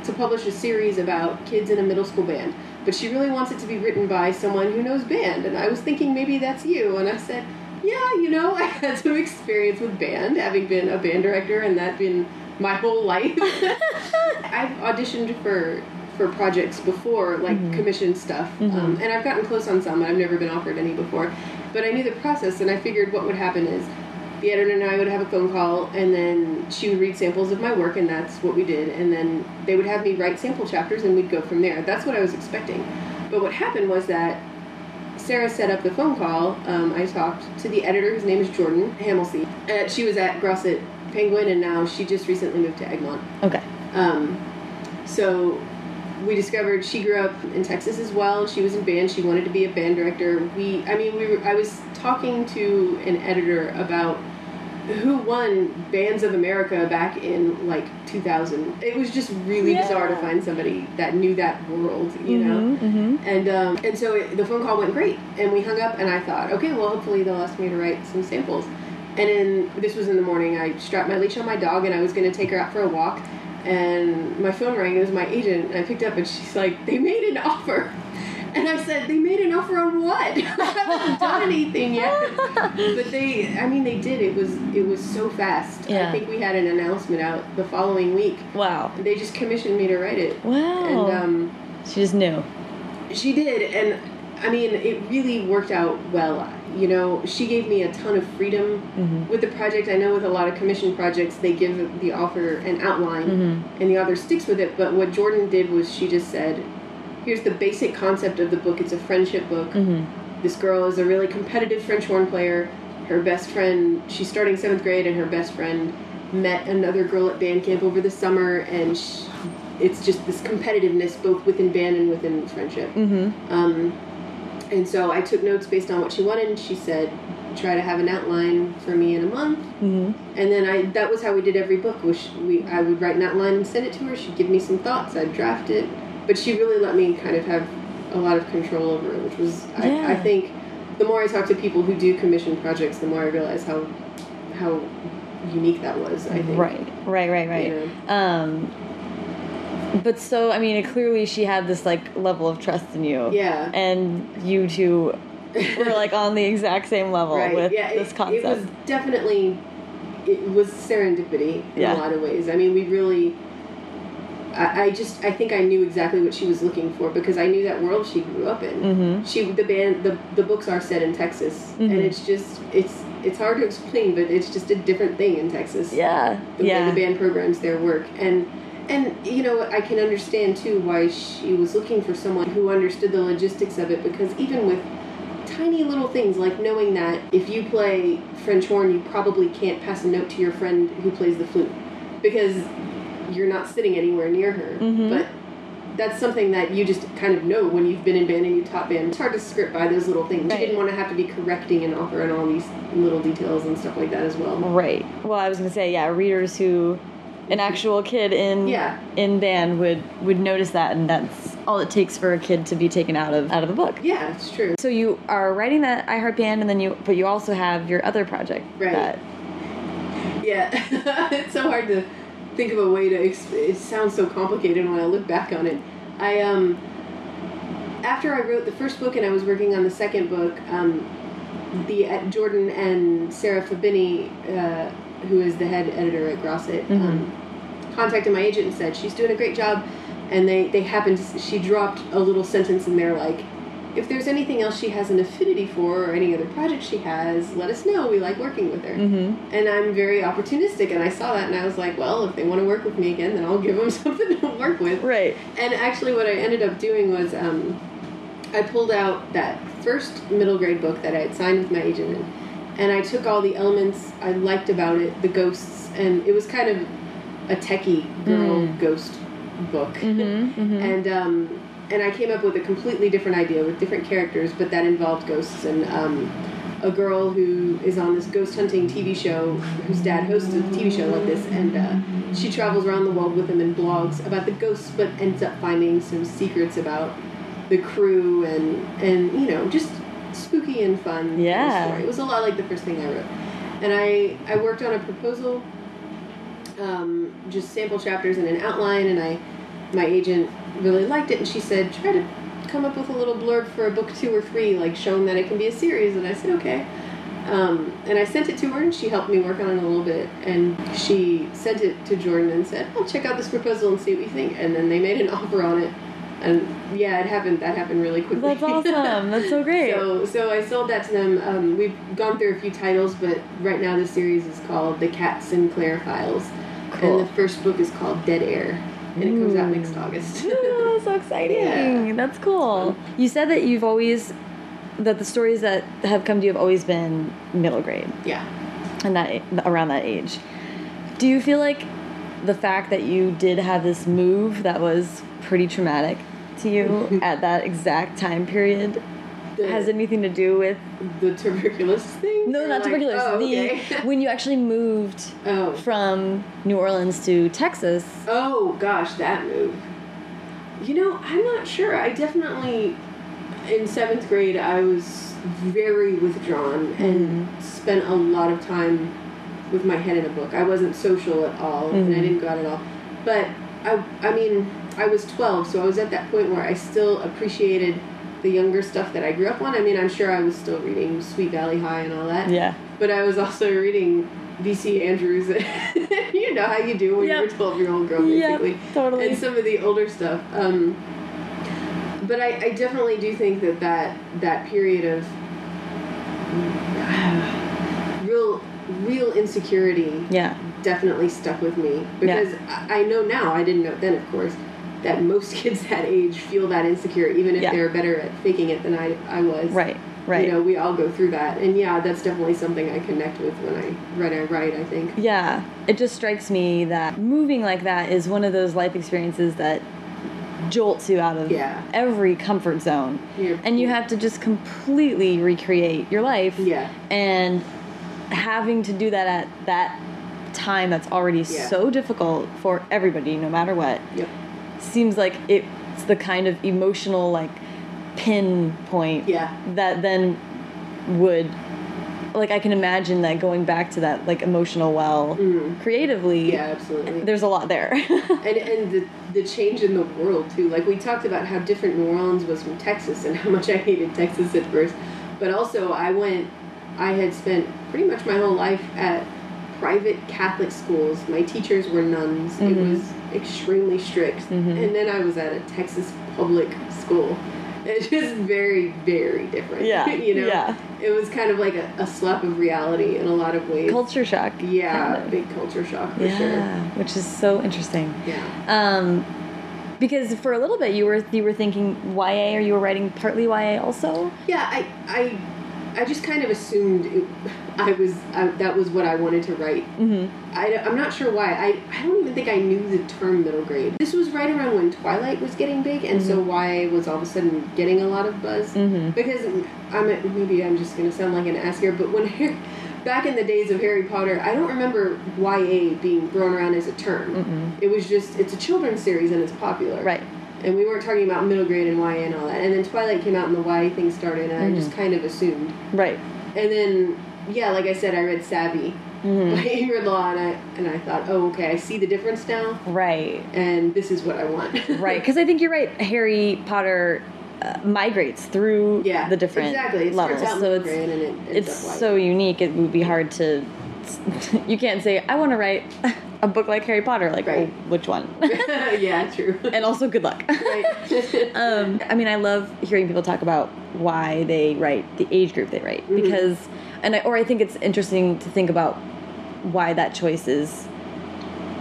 to publish a series about kids in a middle school band, but she really wants it to be written by someone who knows band." And I was thinking maybe that's you, and I said, "Yeah, you know, I had some experience with band, having been a band director, and that been my whole life. I've auditioned for." For projects before, like Mhm. commission stuff, um, Mhm. and I've gotten close on some. but I've never been offered any before, but I knew the process, and I figured what would happen is the editor and I would have a phone call, and then she would read samples of my work, and that's what we did. And then they would have me write sample chapters, and we'd go from there. That's what I was expecting. But what happened was that Sarah set up the phone call. Um, I talked to the editor, whose name is Jordan Hamessly. Uh, she was at Grosset Penguin, and now she just recently moved to Egmont. Okay. Um, so we discovered she grew up in Texas as well. She was in band. She wanted to be a band director. We, I mean, we were, I was talking to an editor about who won Bands of America back in like 2000. It was just really Yeah. bizarre to find somebody that knew that world, you know. Mhm. And um, and so it, the phone call went great, and we hung up, and I thought, okay, well, hopefully they'll ask me to write some samples. And then this was in the morning. I strapped my leash on my dog, and I was going to take her out for a walk. And my phone rang. It was my agent. And I picked up, and she's like, "They made an offer." And I said, "They made an offer on what? I haven't done anything yet." But they, I mean, they did. It was it was so fast. Yeah. I think we had an announcement out the following week. Wow. They just commissioned me to write it. Wow. And um, she just knew. she did, and I mean, it really worked out well. You know, she gave me a ton of freedom Mm-hmm. with the project. I know with a lot of commission projects, they give the author an outline Mm-hmm. and the author sticks with it. But what Jordan did was she just said, here's the basic concept of the book. It's a friendship book. Mm-hmm. This girl is a really competitive French horn player. Her best friend, she's starting seventh grade, and her best friend met another girl at band camp over the summer, and sh it's just this competitiveness both within band and within friendship. Mm-hmm. Um, and so I took notes based on what she wanted, and she said, try to have an outline for me in a month. Mm-hmm. And then I that was how we did every book. Was we I would write an outline and send it to her. She'd give me some thoughts. I'd draft it, but she really let me kind of have a lot of control over it, which was I, I think the more I talk to people who do commission projects, the more I realize how how unique that was. I think Right, right, right, right. You Um, but so I mean, clearly she had this like level of trust in you. Yeah. And you two were like on the exact same level right. with yeah, this it, concept. It was definitely it was serendipity in Yeah. a lot of ways. I mean, we really. I, I just I think I knew exactly what she was looking for because I knew that world she grew up in. Mhm. She the band the the books are set in Texas and Mhm. it's just it's it's hard to explain, but it's just a different thing in Texas. yeah. the yeah. way the band programs their work and and you know i can understand too why she was looking for someone who understood the logistics of it because even with tiny little things like knowing that if you play french horn you probably can't pass a note to your friend who plays the flute because you're not sitting anywhere near her Mhm. but that's something that you just kind of know when you've been in band and you taught band. It's hard to script by those little things. Right. You didn't want to have to be correcting an author and all these little details and stuff like that as well. Right. Well, I was gonna say, yeah, readers who, an actual kid in Yeah. in band would would notice that, and that's all it takes for a kid to be taken out of out of the book. Yeah, it's true. So you are writing that I Heart Band, and then you, but you also have your other project. Right. That, Yeah, it's so hard to think of a way to. It sounds so complicated when I look back on it. I um, after I wrote the first book and I was working on the second book, um, the uh, Jordan and Sarah Fabiny, uh, who is the head editor at Grosset, um, contacted my agent and said she's doing a great job, and they they happened. To, she dropped a little sentence in there like. If there's anything else she has an affinity for, or any other project she has, let us know. We like working with her mm-hmm. and I'm very opportunistic, and I saw that, and I was like, well, if they want to work with me again, then I'll give them something to work with. Right. And actually, what I ended up doing was um, I pulled out that first middle grade book that I had signed with my agent, and, and I took all the elements I liked about it, the ghosts, and it was kind of a techie girl ghost book, Mm-hmm. and um, and I came up with a completely different idea with different characters, but that involved ghosts. And um, a girl who is on this ghost hunting TV show, whose dad hosts a TV show like this, and uh, she travels around the world with him and blogs about the ghosts, but ends up finding some secrets about the crew and and you know just spooky and fun. Yeah. story. it was a lot like the first thing I wrote, and I I worked on a proposal um, just sample chapters and an outline, and I, my agent really liked it, and she said, try to come up with a little blurb for a book two or three, like showing that it can be a series, and I said, okay. Um, and I sent it to her, and she helped me work on it a little bit, and she sent it to Jordan and said, "I'll check out this proposal and see what you think." And then they made an offer on it, and yeah, it happened. That happened really quickly. That's awesome. That's so great. So, so I sold that to them. Um, we've gone through a few titles, but right now the series is called The Kat Sinclair Files, Cool. and the first book is called Dead Air, and it comes out next August. Ooh, so exciting. Yeah. That's cool. You said that you've always that the stories that have come to you have always been middle grade yeah. and that around that age. Do you feel like the fact that you did have this move that was pretty traumatic to you at that exact time period The, has anything to do with the tuberculosis thing? no, not like- tuberculosis. Oh, the okay. when you actually moved oh. from New Orleans to Texas. Oh gosh, that move. You know, I'm not sure. I definitely, in seventh grade, I was very withdrawn and spent a lot of time with my head in a book. I wasn't social at all, and I Mhm. didn't go out at all. But I, I mean, I was 12, so I was at that point where I still appreciated the younger stuff that I grew up on. I mean, I'm sure I was still reading Sweet Valley High and all that. Yeah. But I was also reading V.C. Andrews. you know how you do when Yep. you're a 12 year old girl, Yep, basically. totally. And some of the older stuff. Um, but I, I definitely do think that, that that period of real real insecurity Yeah. definitely stuck with me because I I know now I didn't know then of course that most kids that age feel that insecure even if Yeah. they're better at faking it than I I was Right. Right. you know we all go through that and yeah that's definitely something I connect with when I when I write I think Yeah, it just strikes me that moving like that is one of those life experiences that jolts you out of Yeah. every comfort zone. You're- and you have to just completely recreate your life. Yeah. And having to do that at that time that's already Yeah. so difficult for everybody, no matter what, yep seems like it's the kind of emotional, like, pinpoint Yeah. that then would like I can imagine that going back to that like emotional well creatively Mm. yeah absolutely there's a lot there and and the the change in the world too. Like we talked about how different New Orleans was from Texas and how much I hated Texas at first, but also I went. I had spent pretty much my whole life at private Catholic schools. My teachers were nuns. It Mm-hmm. was extremely strict, and then I was at a Texas public school. It's just very, very different. Yeah, you know. yeah. It was kind of like a, a slap of reality in a lot of ways. culture shock Yeah, kind of. big culture shock for yeah sure. which is so interesting Yeah. um because for a little bit you were you were thinking YA or you were writing partly YA also Yeah, I, I, I just kind of assumed it, I was I, that was what I wanted to write. mm-hmm. I, am not sure why. I, I don't even think I knew the term middle grade. This was right around when Twilight was getting big, and so YA was all of a sudden getting a lot of buzz. Mhm. Because I'm maybe I'm just going to sound like an ass here, but when Harry, back in the days of Harry Potter, I don't remember YA being thrown around as a term. It was just it's a children's series and it's popular. right And we weren't talking about middle grade and YA and all that. And then Twilight came out and the YA thing started, and I just kind of assumed. right. And then, yeah, like I said, I read Savvy. By Ingrid Law, and I and I thought, oh, okay, I see the difference now, right. And this is what I want. right because I think you're right. Harry Potter uh, migrates through yeah, the different exactly. It levels. starts out so it's it it's so unique. It would be hard to you can't say i want to write a book like harry potter like Right. oh, which one yeah, true. and also good luck right. um, i mean i love hearing people talk about why they write the age group they write Mm-hmm. because and I, or i think it's interesting to think about why that choice is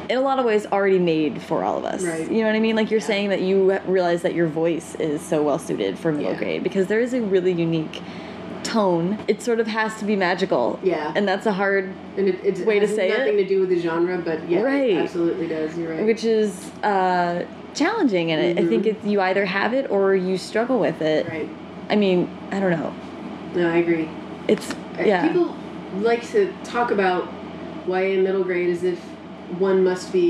in a lot of ways already made for all of us Right. you know what i mean like you're saying that you realize that your voice is so well suited for middle Yeah. grade because there is a really unique tone it sort of has to be magical Yeah. and that's a hard and it, it's Way to say nothing it. to do with the genre, but yeah, Right. it absolutely does. You're right. which is uh, challenging and I I think it, you either have it or you struggle with it right. i mean i don't know No, I agree. it's Uh, yeah People like to talk about YA and middle grade as if one must be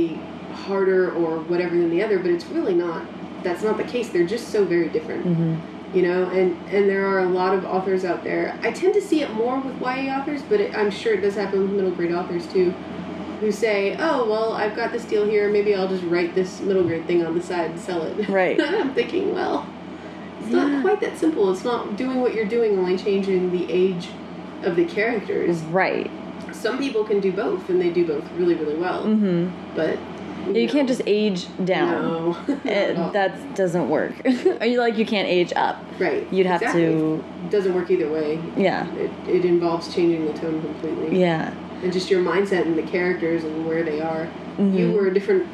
harder or whatever than the other, but it's really not. That's not the case. They're just so very different. Mhm. You know, and and there are a lot of authors out there. I tend to see it more with YA authors, but it, I'm sure it does happen with middle grade authors too, who say, "Oh, well, I've got this deal here. Maybe I'll just write this middle grade thing on the side and sell it." Right. I'm thinking, well, it's Yeah. not quite that simple. It's not doing what you're doing, only changing the age of the characters. right Some people can do both, and they do both really, really well. hmm But you can't just age down No, It- at that doesn't work are you like you can't age up right. you'd have exactly. to Doesn't work either way. yeah It, it involves changing the tone completely. yeah and just your mindset and the characters and where they are. Mm-hmm. You were a different.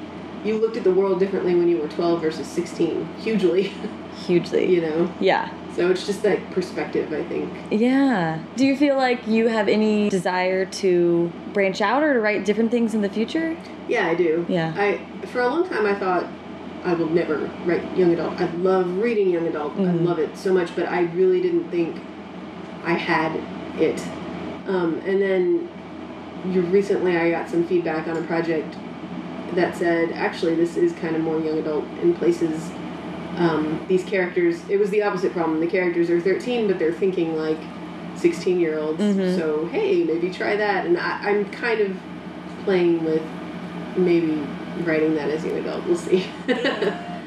You looked at the world differently when you were 12 versus 16. Hugely, hugely you know. yeah So it's just that perspective, I think. yeah do you feel like you have any desire to branch out or to write different things in the future Yeah, I do. Yeah. I for a long time I thought I will never write young adult. I love reading young adult. I Mhm. love it so much, but I really didn't think I had it. Um, and then you recently I got some feedback on a project that said actually this is kind of more young adult in places. Um, these characters, it was the opposite problem. The characters are 13, but they're thinking like 16 year olds. Mhm. So hey, maybe try that. And I, I'm kind of playing with maybe writing that as young adult. We'll see.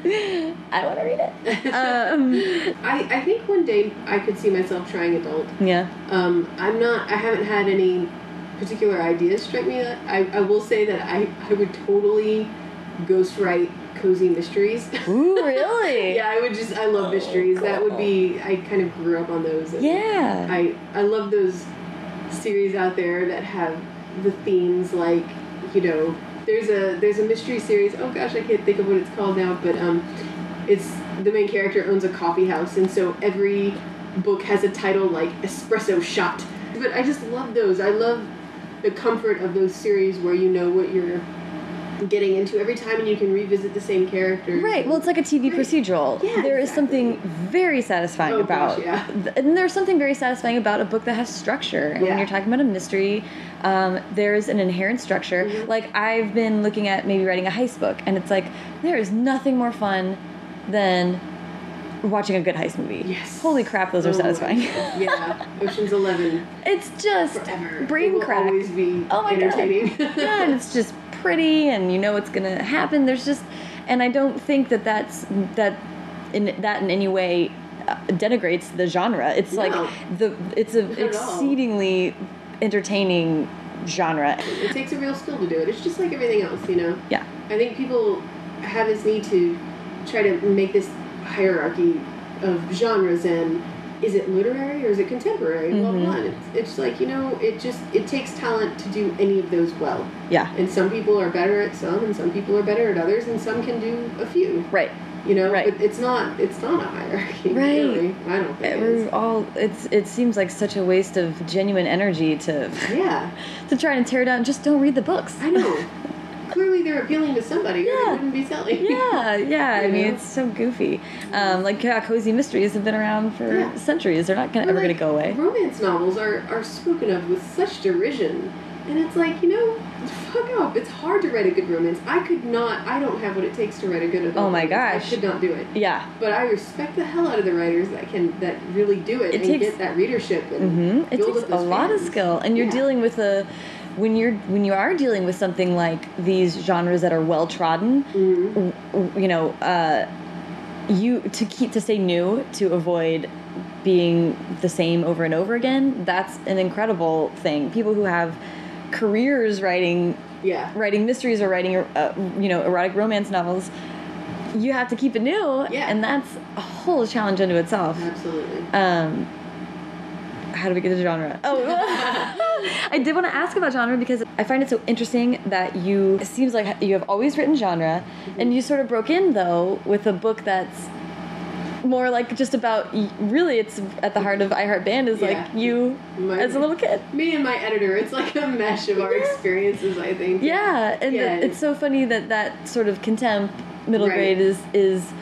i want to read it um I, I think one day I could see myself trying adult. yeah Um, I'm not. I haven't had any particular ideas strike me. That I, I will say that I I would totally ghostwrite cozy mysteries. Ooh, really? yeah, I would just I love mysteries. That would be I kind of grew up on those. Yeah. I I love those series out there that have the themes like you know there's a there's a mystery series. Oh gosh, I can't think of what it's called now, but um, it's the main character owns a coffee house, and so every book has a title like espresso shot. But I just love those. I love the comfort of those series where you know what you're getting into every time, and you can revisit the same characters. Right. Well, it's like a TV Right. procedural. Yeah, there is exactly. something very satisfying Oh, about, gosh, yeah. th- and there's something very satisfying about a book that has structure. And when you're talking about a mystery, um, there's an inherent structure. Mm-hmm. Like I've been looking at maybe writing a heist book, and it's like there is nothing more fun than watching a good heist movie. Yes. Holy crap, those are Oh, satisfying. yeah, Ocean's Eleven it's just forever. It brain will crack. Always be Oh my entertaining. god! yeah, and it's just pretty, and you know what's gonna happen. There's just, and I don't think that that's that in that in any way uh, denigrates the genre. It's No. like the it's a at exceedingly entertaining genre. it takes a real skill to do it. It's just like everything else, you know. Yeah, I think people have this need to try to make this hierarchy of genres and is it literary or is it contemporary? Blah Mm-hmm. blah. And it's, it's like you know, it just it takes talent to do any of those well. yeah, And some people are better at some, and some people are better at others, and some can do a few. right. You know, Right. but it's not it's not a hierarchy. Right. Really. I don't think. We're all. It's. It seems like such a waste of genuine energy to Yeah, to try and tear down. Just don't read the books. I know. Clearly, they're appealing to somebody, or Yeah. they wouldn't be selling. Yeah, yeah. I mean, know? it's so goofy. Um, like yeah, cozy mysteries have been around for Yeah. centuries. They're not gonna, ever like, going to go away. Romance novels are, are spoken of with such derision. And it's like, you know, fuck off. It's hard to write a good romance. I could not, I don't have what it takes to write a good adult Oh my romance. gosh. I could not do it. Yeah. But I respect the hell out of the writers that can, that really do it, It and takes- get that readership and hmm It takes up a those lot of skill, and you're Yeah. dealing with a when you're when you are dealing with something like these genres that are well trodden. Mm-hmm. You know, uh, you to keep to stay new to avoid being the same over and over again. That's an incredible thing. People who have careers writing Yeah. writing mysteries or writing uh, you know erotic romance novels you have to keep it new Yeah. and that's a whole challenge unto itself Absolutely. um how do we get to genre oh i did want to ask about genre because i find it so interesting that you it seems like you have always written genre and you sort of broke in though with a book that's more like just about really it's at the heart of i heart band is Yeah. like you My- as a little kid Me and my editor, it's like a mesh of our experiences, I think. Yeah, and Yeah. it's so funny that that sort of contempt middle Right. grade is is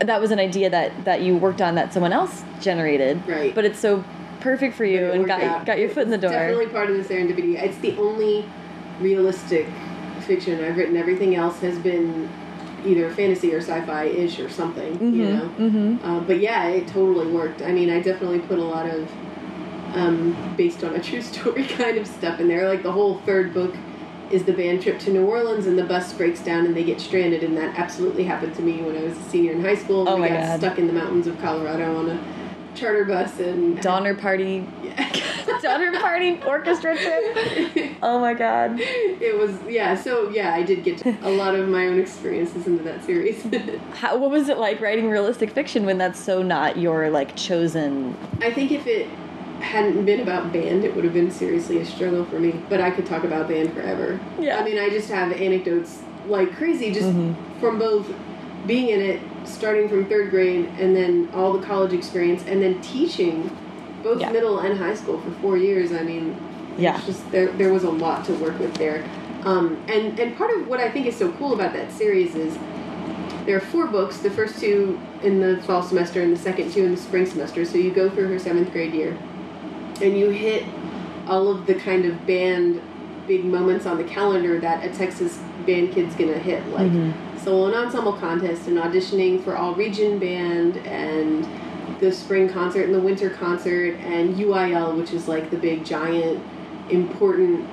that was an idea that that you worked on that someone else generated. Right. But it's so perfect for you and got out. got your foot in the door. Definitely part of the serendipity. It's the only realistic fiction I've written. Everything else has been either fantasy or sci-fi ish or something. You know. Mm-hmm. Uh, but yeah, it totally worked. I mean, I definitely put a lot of um, based on a true story kind of stuff in there. Like the whole third book is the band trip to New Orleans and the bus breaks down and they get stranded, and that absolutely happened to me when I was a senior in high school. Oh we my got God. stuck in the mountains of Colorado on a charter bus and Donner party Yeah. Donner party orchestra trip. Oh my god. it was yeah so yeah i did get a lot of my own experiences into that series How, what was it like writing realistic fiction when that's so not your like chosen i think if it hadn't been about band it would have been seriously a struggle for me but i could talk about band forever Yeah. i mean i just have anecdotes like crazy just Mm-hmm. from both being in it starting from third grade and then all the college experience and then teaching both Yeah. middle and high school for four years i mean Yeah. it's just there there was a lot to work with there um, and and part of what i think is so cool about that series is there are four books the first two in the fall semester and the second two in the spring semester so you go through her seventh grade year and you hit all of the kind of band big moments on the calendar that a texas band kid's gonna hit like solo and ensemble contest and auditioning for all region band and the spring concert and the winter concert and uil which is like the big giant important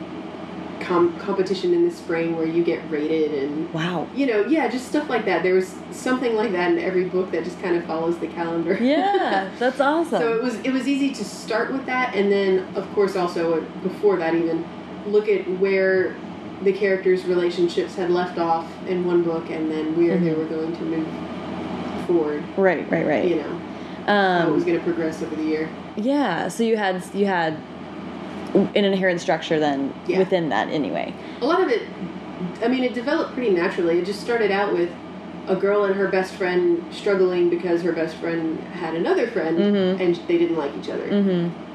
com- competition in the spring where you get rated and wow. you know yeah just stuff like that there was something like that in every book that just kind of follows the calendar Yeah, that's awesome. so it was it was easy to start with that, and then of course also uh, before that even look at where the characters' relationships had left off in one book, and then where they Mm-hmm. were going to move forward. Right, right, right. You know, how it was Um, going to progress over the year. yeah. So you had you had an inherent structure then Yeah. within that anyway. A lot of it, I mean, it developed pretty naturally. It just started out with a girl and her best friend struggling because her best friend had another friend Mm-hmm. and they didn't like each other.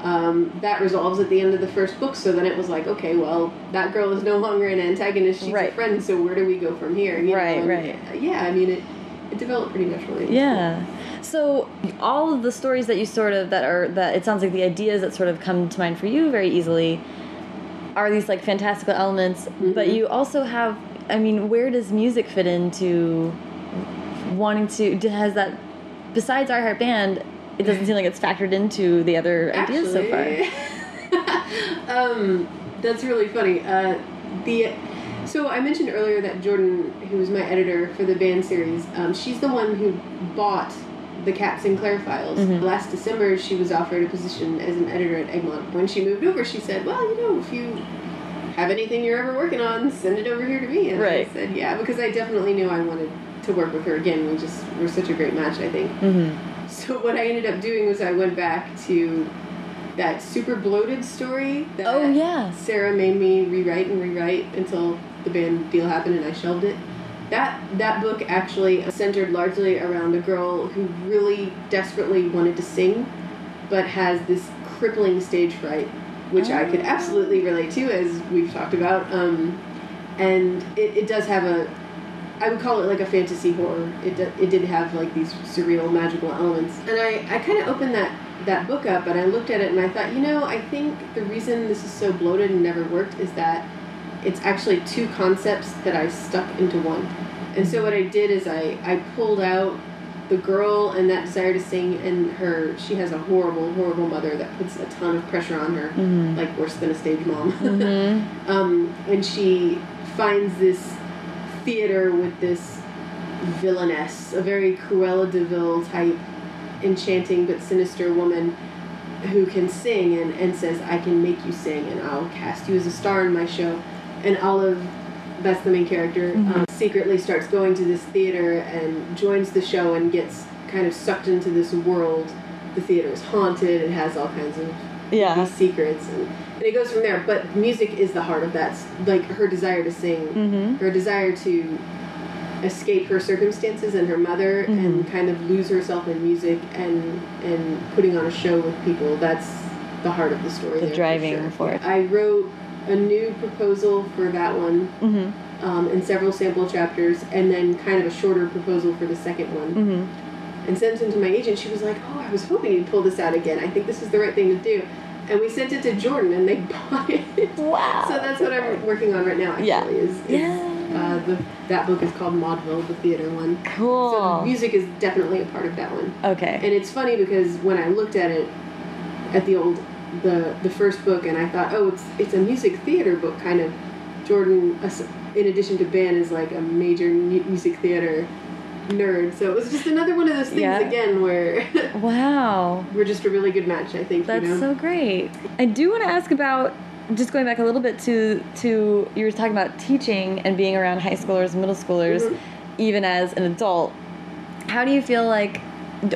Um, that resolves at the end of the first book, so then it was like, okay, well, that girl is no longer an antagonist, she's Right. a friend, so where do we go from here? You know, Right, and, right. uh, Yeah, I mean, it, it developed pretty naturally. Yeah. So all of the stories that you sort of that are that it sounds like the ideas that sort of come to mind for you very easily are these like fantastical elements, but Mm-hmm. you also have I mean, where does music fit into wanting to has that besides I Heart Band it doesn't seem like it's factored into the other ideas so far. um, that's really funny. Uh, the so I mentioned earlier that Jordan, who was my editor for the band series, um, she's the one who bought the Kat Sinclair files. Mm-hmm. Last December, she was offered a position as an editor at Egmont. When she moved over, she said, "Well, you know, if you have anything you're ever working on, send it over here to me." And Right. I said, "Yeah," because I definitely knew I wanted to work with her again. We just were such a great match, I think. Mm-hmm. So what I ended up doing was I went back to that super bloated story that Oh, yeah. Sarah made me rewrite and rewrite until the band deal happened and I shelved it. That that book actually centered largely around a girl who really desperately wanted to sing, but has this crippling stage fright, which I could absolutely relate to, as we've talked about. Um, and it, it does have a I would call it like a fantasy horror. It, it did have like these surreal magical elements. And I, I kind of opened that, that book up and I looked at it and I thought, you know, I think the reason this is so bloated and never worked is that it's actually two concepts that I stuck into one. And so what I did is I, I pulled out the girl and that desire to sing and her she has a horrible horrible mother that puts a ton of pressure on her like worse than a stage mom um, and she finds this theater with this villainess, a very Cruella de Vil type, enchanting but sinister woman who can sing and, and says, I can make you sing and I'll cast you as a star in my show. And Olive, that's the main character, um, secretly starts going to this theater and joins the show and gets kind of sucked into this world. The theater is haunted, it has all kinds of Yeah. secrets and, and it goes from there but music is the heart of that like her desire to sing Mhm. her desire to escape her circumstances and her mother and kind of lose herself in music and and putting on a show with people that's the heart of the story The there for driving sure. force. i wrote a new proposal for that one Mm-hmm. um, in several sample chapters and then kind of a shorter proposal for the second one Mm-hmm. and sent them to my agent. She was like, "Oh, I was hoping you'd pull this out again. I think this is the right thing to do." And we sent it to Jordan, and they bought it. Wow. So that's what I'm working on right now. Actually, Yeah. is, is Yeah. uh, the that book is called Maudeville, the theater one. Cool. So music is definitely a part of that one. okay. And it's funny because when I looked at it, at the old, the the first book, and I thought, oh, it's it's a music theater book, kind of. Jordan, in addition to Ben, is like a major music theater nerd. So it was just another one of those things Yeah. again where wow. we're just a really good match. I think. That's you know? so great. I do want to ask about just going back a little bit to to you were talking about teaching and being around high schoolers and middle schoolers, Mm-hmm. even as an adult. How do you feel like,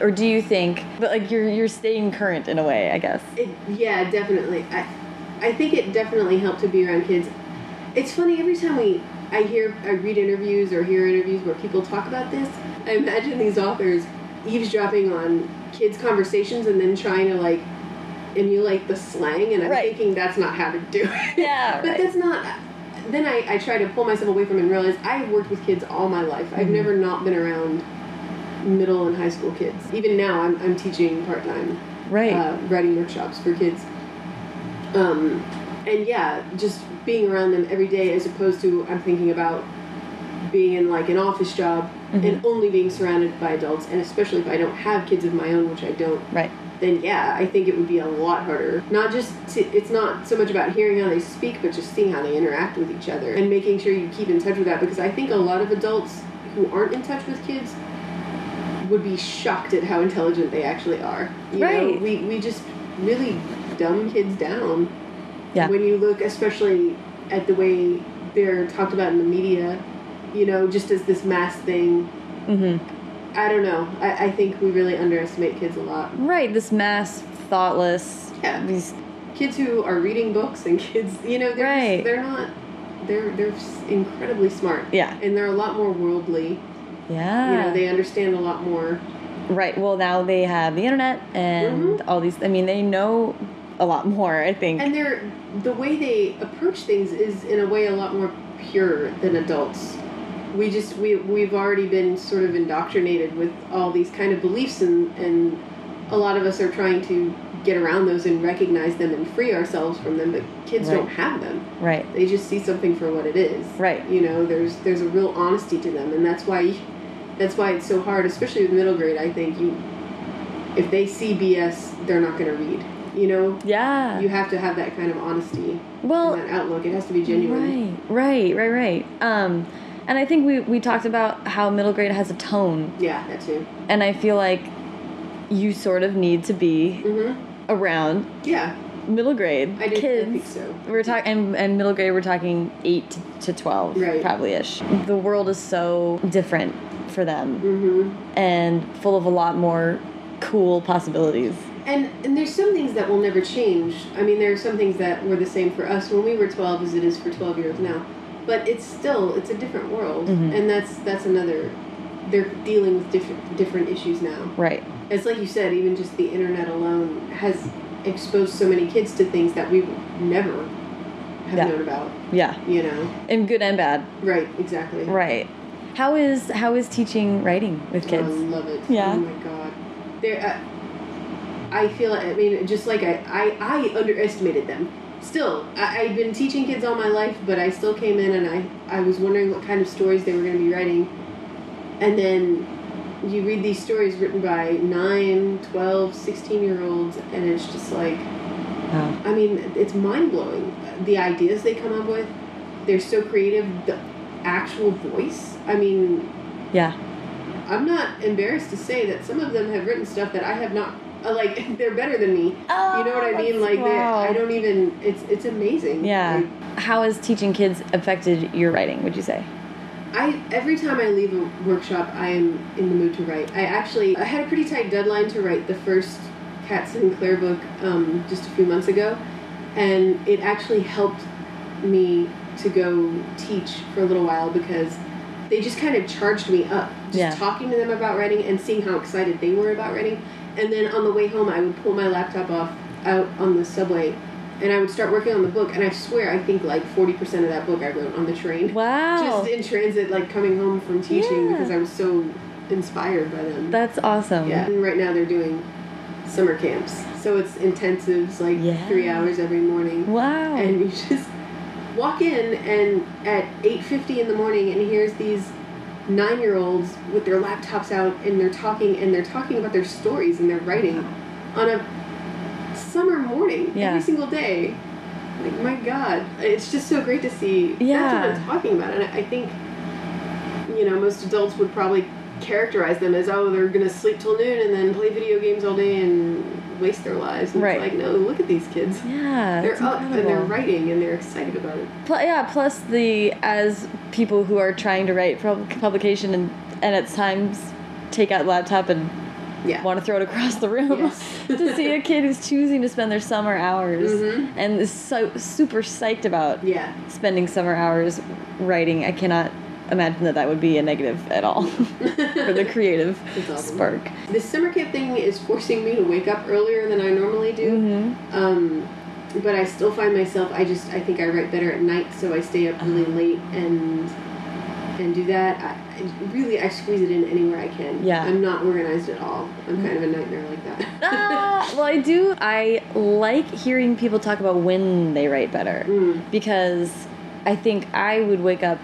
or do you think, but like you're you're staying current in a way? I guess. It, yeah, definitely. I, I think it definitely helped to be around kids. It's funny every time we, I hear, I read interviews or hear interviews where people talk about this. I imagine these authors eavesdropping on kids' conversations and then trying to like emulate the slang, and I'm Right. thinking that's not how to do it. Yeah, but right. that's not. Then I, I try to pull myself away from it and realize I've worked with kids all my life. Mm-hmm. I've never not been around middle and high school kids. Even now, I'm, I'm teaching part time Right. uh, writing workshops for kids. Um, and yeah, just being around them every day as opposed to I'm thinking about being in like an office job mm-hmm. and only being surrounded by adults, and especially if I don't have kids of my own, which I don't, right. then yeah, I think it would be a lot harder. Not just to, it's not so much about hearing how they speak, but just seeing how they interact with each other and making sure you keep in touch with that because I think a lot of adults who aren't in touch with kids would be shocked at how intelligent they actually are. You know, Right. we we just really dumb kids down. Yeah. When you look especially at the way they're talked about in the media, you know, just as this mass thing. Mm-hmm. I don't know. I, I think we really underestimate kids a lot. Right, this mass, thoughtless. Yeah. These. Kids who are reading books and kids, you know, they're Right. just, they're not. They're they're incredibly smart. Yeah. And they're a lot more worldly. Yeah. You know, they understand a lot more. Right. Well, now they have the internet and Mhm. all these. I mean, they know a lot more. I think. And they're the way they approach things is in a way a lot more pure than adults. We just we we've already been sort of indoctrinated with all these kind of beliefs and and a lot of us are trying to get around those and recognize them and free ourselves from them, but kids Right. don't have them. right. They just see something for what it is. Right. You know, there's there's a real honesty to them and that's why that's why it's so hard, especially with middle grade, I think you if they see BS, they're not going to read. You know, Yeah. you have to have that kind of honesty well. that outlook. It has to be genuine. Right. Right. Right. Right. Um, and I think we we talked about how middle grade has a tone, Yeah, that too. and I feel like you sort of need to be hmm around Yeah, middle grade I did. kids. I think so. We're talking, and, and middle grade, we're talking 8 to- 12, Right. probably ish. The world is so different for them hmm and full of a lot more cool possibilities. And and there's some things that will never change. I mean, there are some things that were the same for us when we were 12 as it is for 12 years now. But it's still it's a different world, Mhm. and that's that's another. They're dealing with different different issues now. Right. It's like you said, even just the internet alone has exposed so many kids to things that we would never have Yeah. known about. Yeah. You know, And good and bad. right? Exactly. Right. How is how is teaching writing with kids? I love it. Yeah. Oh my god. There. Uh, I feel. I mean, just like I, I, I underestimated them. Still, I, I've been teaching kids all my life, but I still came in and I, I was wondering what kind of stories they were going to be writing. And then you read these stories written by 9, 12, 16 year olds, and it's just like. I mean, it's mind blowing. The ideas they come up with, they're so creative. The actual voice. I mean, Yeah. I'm not embarrassed to say that some of them have written stuff that I have not. Uh, like they're better than me. Oh, you know what I mean? Like wow. I don't even. It's it's amazing. Yeah. Like, How has teaching kids affected your writing, would you say? I every time I leave a workshop, I am in the mood to write. I actually I had a pretty tight deadline to write the first Kat Sinclair book um, just a few months ago, and it actually helped me to go teach for a little while because they just kind of charged me up. Just Yeah. talking to them about writing and seeing how excited they were about writing, and then on the way home, I would pull my laptop off out on the subway. And I would start working on the book, and I swear, I think like 40% of that book I wrote on the train Wow. just in transit, like coming home from teaching Yeah. because I was so inspired by them. That's awesome. yeah. And right now they're doing summer camps, so it's intensives, like Yeah. three hours every morning, Wow. and you just walk in and at 8:50 in the morning, and here's these nine-year-olds with their laptops out, and they're talking, and they're talking about their stories and their writing on a summer morning Yeah. every single day. Like my God, it's just so great to see. Yeah. That's what I'm talking about, and I I think you know most adults would probably characterize them as oh they're gonna sleep till noon and then play video games all day and waste their lives. And Right. It's like no, look at these kids. yeah. They're up and they're writing and they're excited about it. Pl- yeah, plus the as people who are trying to write pub- publication and and at times take out laptop and Yeah. want to throw it across the room Yes. to see a kid who's choosing to spend their summer hours Mhm. and is so super psyched about Yeah. spending summer hours writing. I cannot imagine that that would be a negative at all for the creative awesome. spark. This summer camp thing is forcing me to wake up earlier than I normally do. Mhm. Um, but I still find myself. I just I think I write better at night, so I stay up really Uh-huh. late and and do that. I, I really I squeeze it in anywhere I can. Yeah. I'm not organized at all. I'm kind of a nightmare like that. Ah, well, I do. I like hearing people talk about when they write better Mm. because I think I would wake up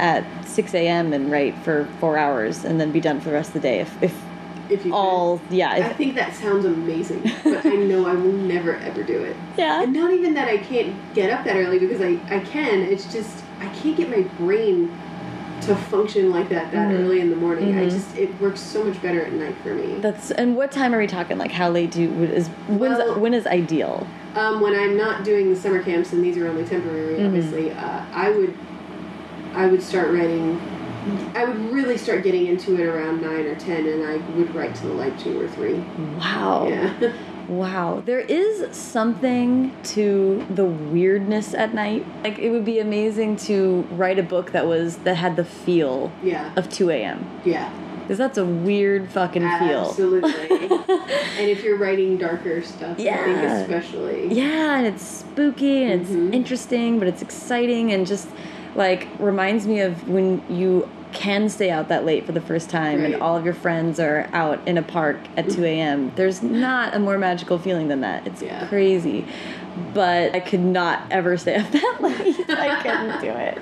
at 6 a.m. and write for four hours and then be done for the rest of the day. If, if if you all, yeah, can. I think that sounds amazing, but I know I will never ever do it. yeah, And not even that I can't get up that early because I, I can. It's just I can't get my brain to function like that that Mhm. early in the morning. I Mhm. just it works so much better at night for me. That's and what time are we talking? Like how late do you, is when's Well- when is ideal? Um, when I'm not doing the summer camps and these are only temporary, Mhm. obviously, uh, I would I would start writing. I would really start getting into it around nine or ten, and I would write till like two or three. Wow. Yeah, Wow, there is something to the weirdness at night. Like it would be amazing to write a book that was that had the feel yeah, of 2 a.m. yeah. Because that's a weird fucking feel. Absolutely. and if you're writing darker stuff, I Yeah. think especially. Yeah, and it's spooky and it's Mhm. interesting, but it's exciting and just like reminds me of when you can stay out that late for the first time and all of your friends are out in a park at 2 a.m. There's not a more magical feeling than that. It's Yeah. crazy. But I could not ever stay up that late. I couldn't do it.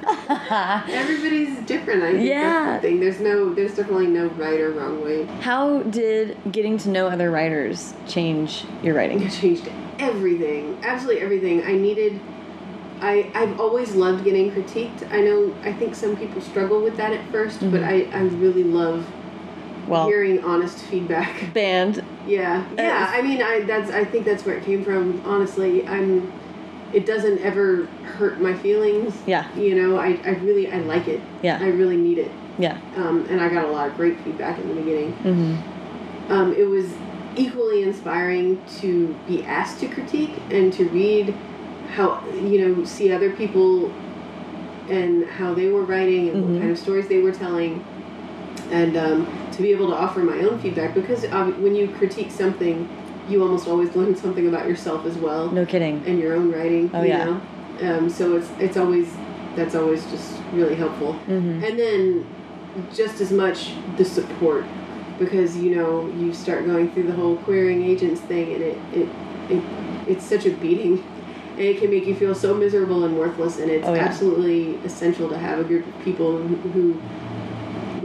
Everybody's different. I think Yeah. the thing. There's no, there's definitely no right or wrong way. How did getting to know other writers change your writing? It changed everything. Absolutely everything. I needed. I I've always loved getting critiqued. I know. I think some people struggle with that at 1st but I I really love Well, hearing honest feedback. band. Yeah, yeah. I mean, I that's I think that's where it came from. Honestly, I'm. It doesn't ever hurt my feelings. Yeah. You know, I, I really I like it. Yeah. I really need it. Yeah. Um, and I got a lot of great feedback in the beginning. Mm -hmm. Um, it was equally inspiring to be asked to critique and to read how you know see other people and how they were writing and Mhm. what kind of stories they were telling and um, to be able to offer my own feedback because um, when you critique something you almost always learn something about yourself as well No kidding. and your own writing Oh, you yeah. know um, so it's it's always that's always just really helpful hmm and then just as much the support because you know you start going through the whole querying agents thing and it it, it it's such a beating and it can make you feel so miserable and worthless and it's Oh, yeah. absolutely essential to have a group of people who, who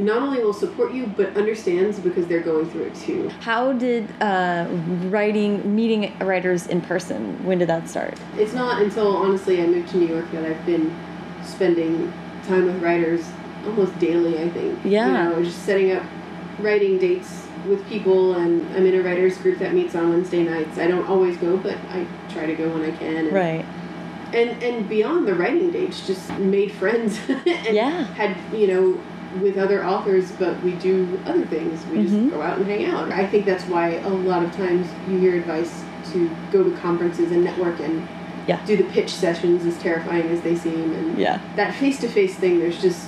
not only will support you but understands because they're going through it too How did uh, writing, meeting writers in person, when did that start? it's not until honestly I moved to New York that I've been spending time with writers almost daily. I think. Yeah. You know, just setting up writing dates with people, and I'm in a writers group that meets on Wednesday nights. I don't always go, but I try to go when I can. And, Right. And and beyond the writing dates, just made friends. and Yeah. Had you know. With other authors, but we do other things. We Mhm. just go out and hang out. I think that's why a lot of times you hear advice to go to conferences and network and Yeah. do the pitch sessions as terrifying as they seem and Yeah. that face-to-face thing there's just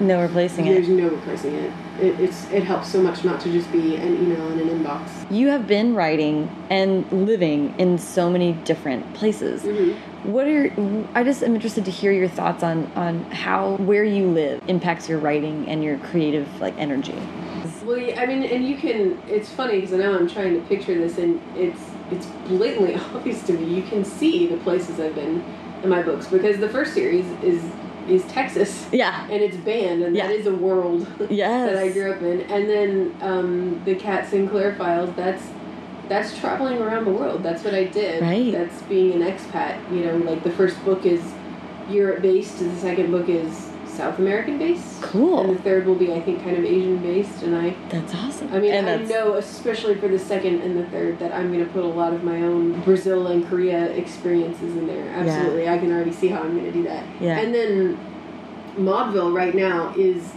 No replacing there's it. There's no replacing it. It it's it helps so much not to just be an email in an inbox You have been writing and living in so many different places. Mhm. What are I just am interested to hear your thoughts on on how where you live impacts your writing and your creative like energy. well yeah, i mean and you can it's funny because now i'm trying to picture this and it's it's blatantly obvious to me you can see the places i've been in my books because the first series is is texas Yeah. and it's band and that Yeah. is a world Yes. that I grew up in. And then um, the Kat Sinclair files, that's that's traveling around the world. That's what I did. Right. That's being an expat. You know, like the first book is Europe based, and the second book is South American based. Cool. And the third will be, I think, kind of Asian based. And I, That's awesome. I mean, and I know, especially for the second and the third, that I'm going to put a lot of my own Brazil and Korea experiences in there. Absolutely, I can already see how I'm going to do that. Yeah. And then Maudeville right now is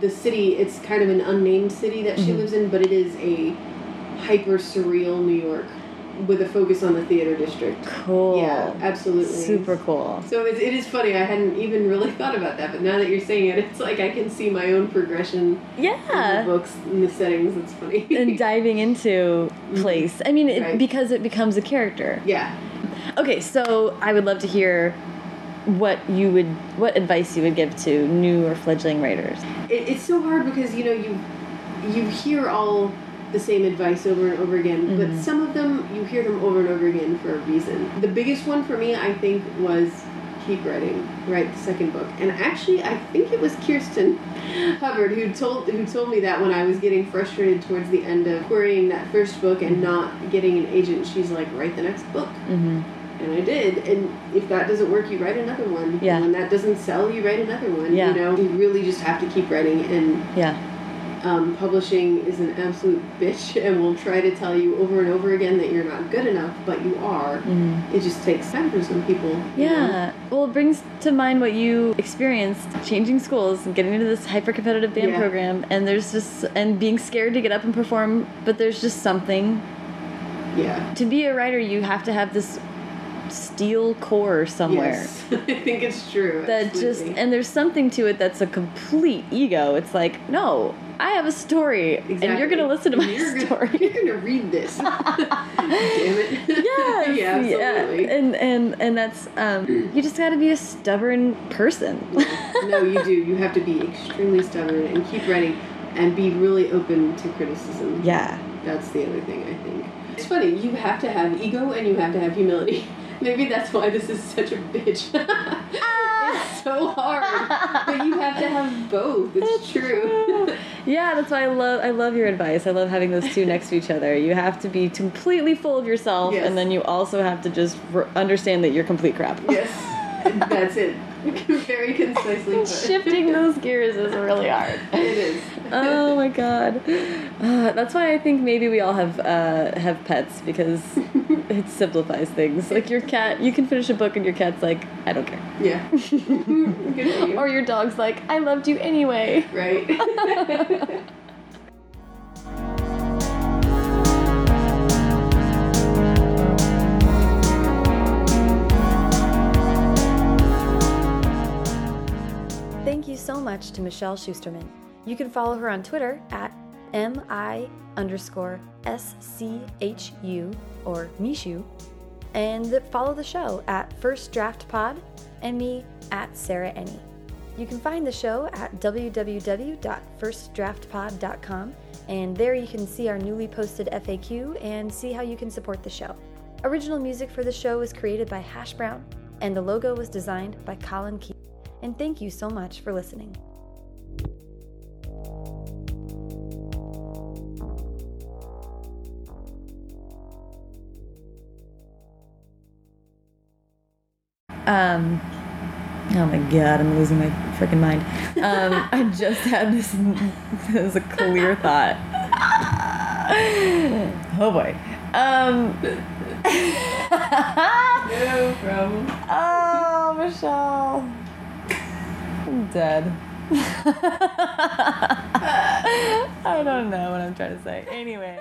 the city. It's kind of an unnamed city that she Mhm. lives in, but it is a hyper surreal New York with a focus on the theater district. cool. Yeah, absolutely. Super cool. So it's, it is funny. I hadn't even really thought about that, but now that you're saying it, it's like I can see my own progression Yeah. in the books and the settings. It's funny. and diving into mm-hmm. place. I mean, it, Right. because it becomes a character. yeah. Okay, so I would love to hear what you would, what advice you would give to new or fledgling writers. it, it's so hard because you know you you hear all the same advice over and over again Mhm. but some of them you hear them over and over again for a reason the biggest one for me i think was keep writing write the second book and actually i think it was kirsten hubbard who told who told me that when i was getting frustrated towards the end of querying that first book and not getting an agent she's like write the next book Mm-hmm. And I did. And if that doesn't work, you write another one. Yeah. And when that doesn't sell, you write another one. Yeah. You know, you really just have to keep writing. And Yeah. Um, publishing is an absolute bitch and will try to tell you over and over again that you're not good enough, but you are. It just takes time for some people. you know? Yeah. Well, it brings to mind what you experienced changing schools and getting into this hyper competitive band Yeah. program. And there's just, and being scared to get up and perform, but there's just something. Yeah. To be a writer, you have to have this steel core somewhere. Yes. I think it's true. That just, and there's something to it that's a complete ego. It's like, no, I have a story, and you're going to listen to my you're gonna- story. you're gonna read this. Damn it. Yes, yeah, absolutely. and and and that's um, you just got to be a stubborn person. no, you do. You have to be extremely stubborn and keep writing and be really open to criticism. yeah, That's the other thing I think. It's funny, you have to have ego and you have to have humility. Maybe that's why this is such a bitch. So hard. But you have to have both. It's, true. yeah. That's why I love I love your advice. I love having those two next to each other. You have to be completely full of yourself, Yes. and then you also have to just understand that you're complete crap. yes. That's it. Very concisely put. Shifting those gears is really hard. It is. oh my god, uh, that's why I think maybe we all have uh, have pets because it simplifies things. Like your cat, you can finish a book and your cat's like, I don't care. Yeah. You. Or your dog's like, I loved you anyway. right. So much to Michelle Schusterman. You can follow her on Twitter at mi underscore s-c-h-u or mishu and follow the show at First Draft Pod and me at Sarah Enni. You can find the show at www.firstdraftpod.com and there you can see our newly posted FAQ and see how you can support the show. Original music for the show was created by Hash Brown and the logo was designed by Colin Key. And thank you so much for listening. Um, oh my god, I'm losing my freaking mind. Um, I just had this, this is a clear thought. Oh boy. Um, no problem. oh, Michelle. I'm dead. I don't know what I'm trying to say. Anyway.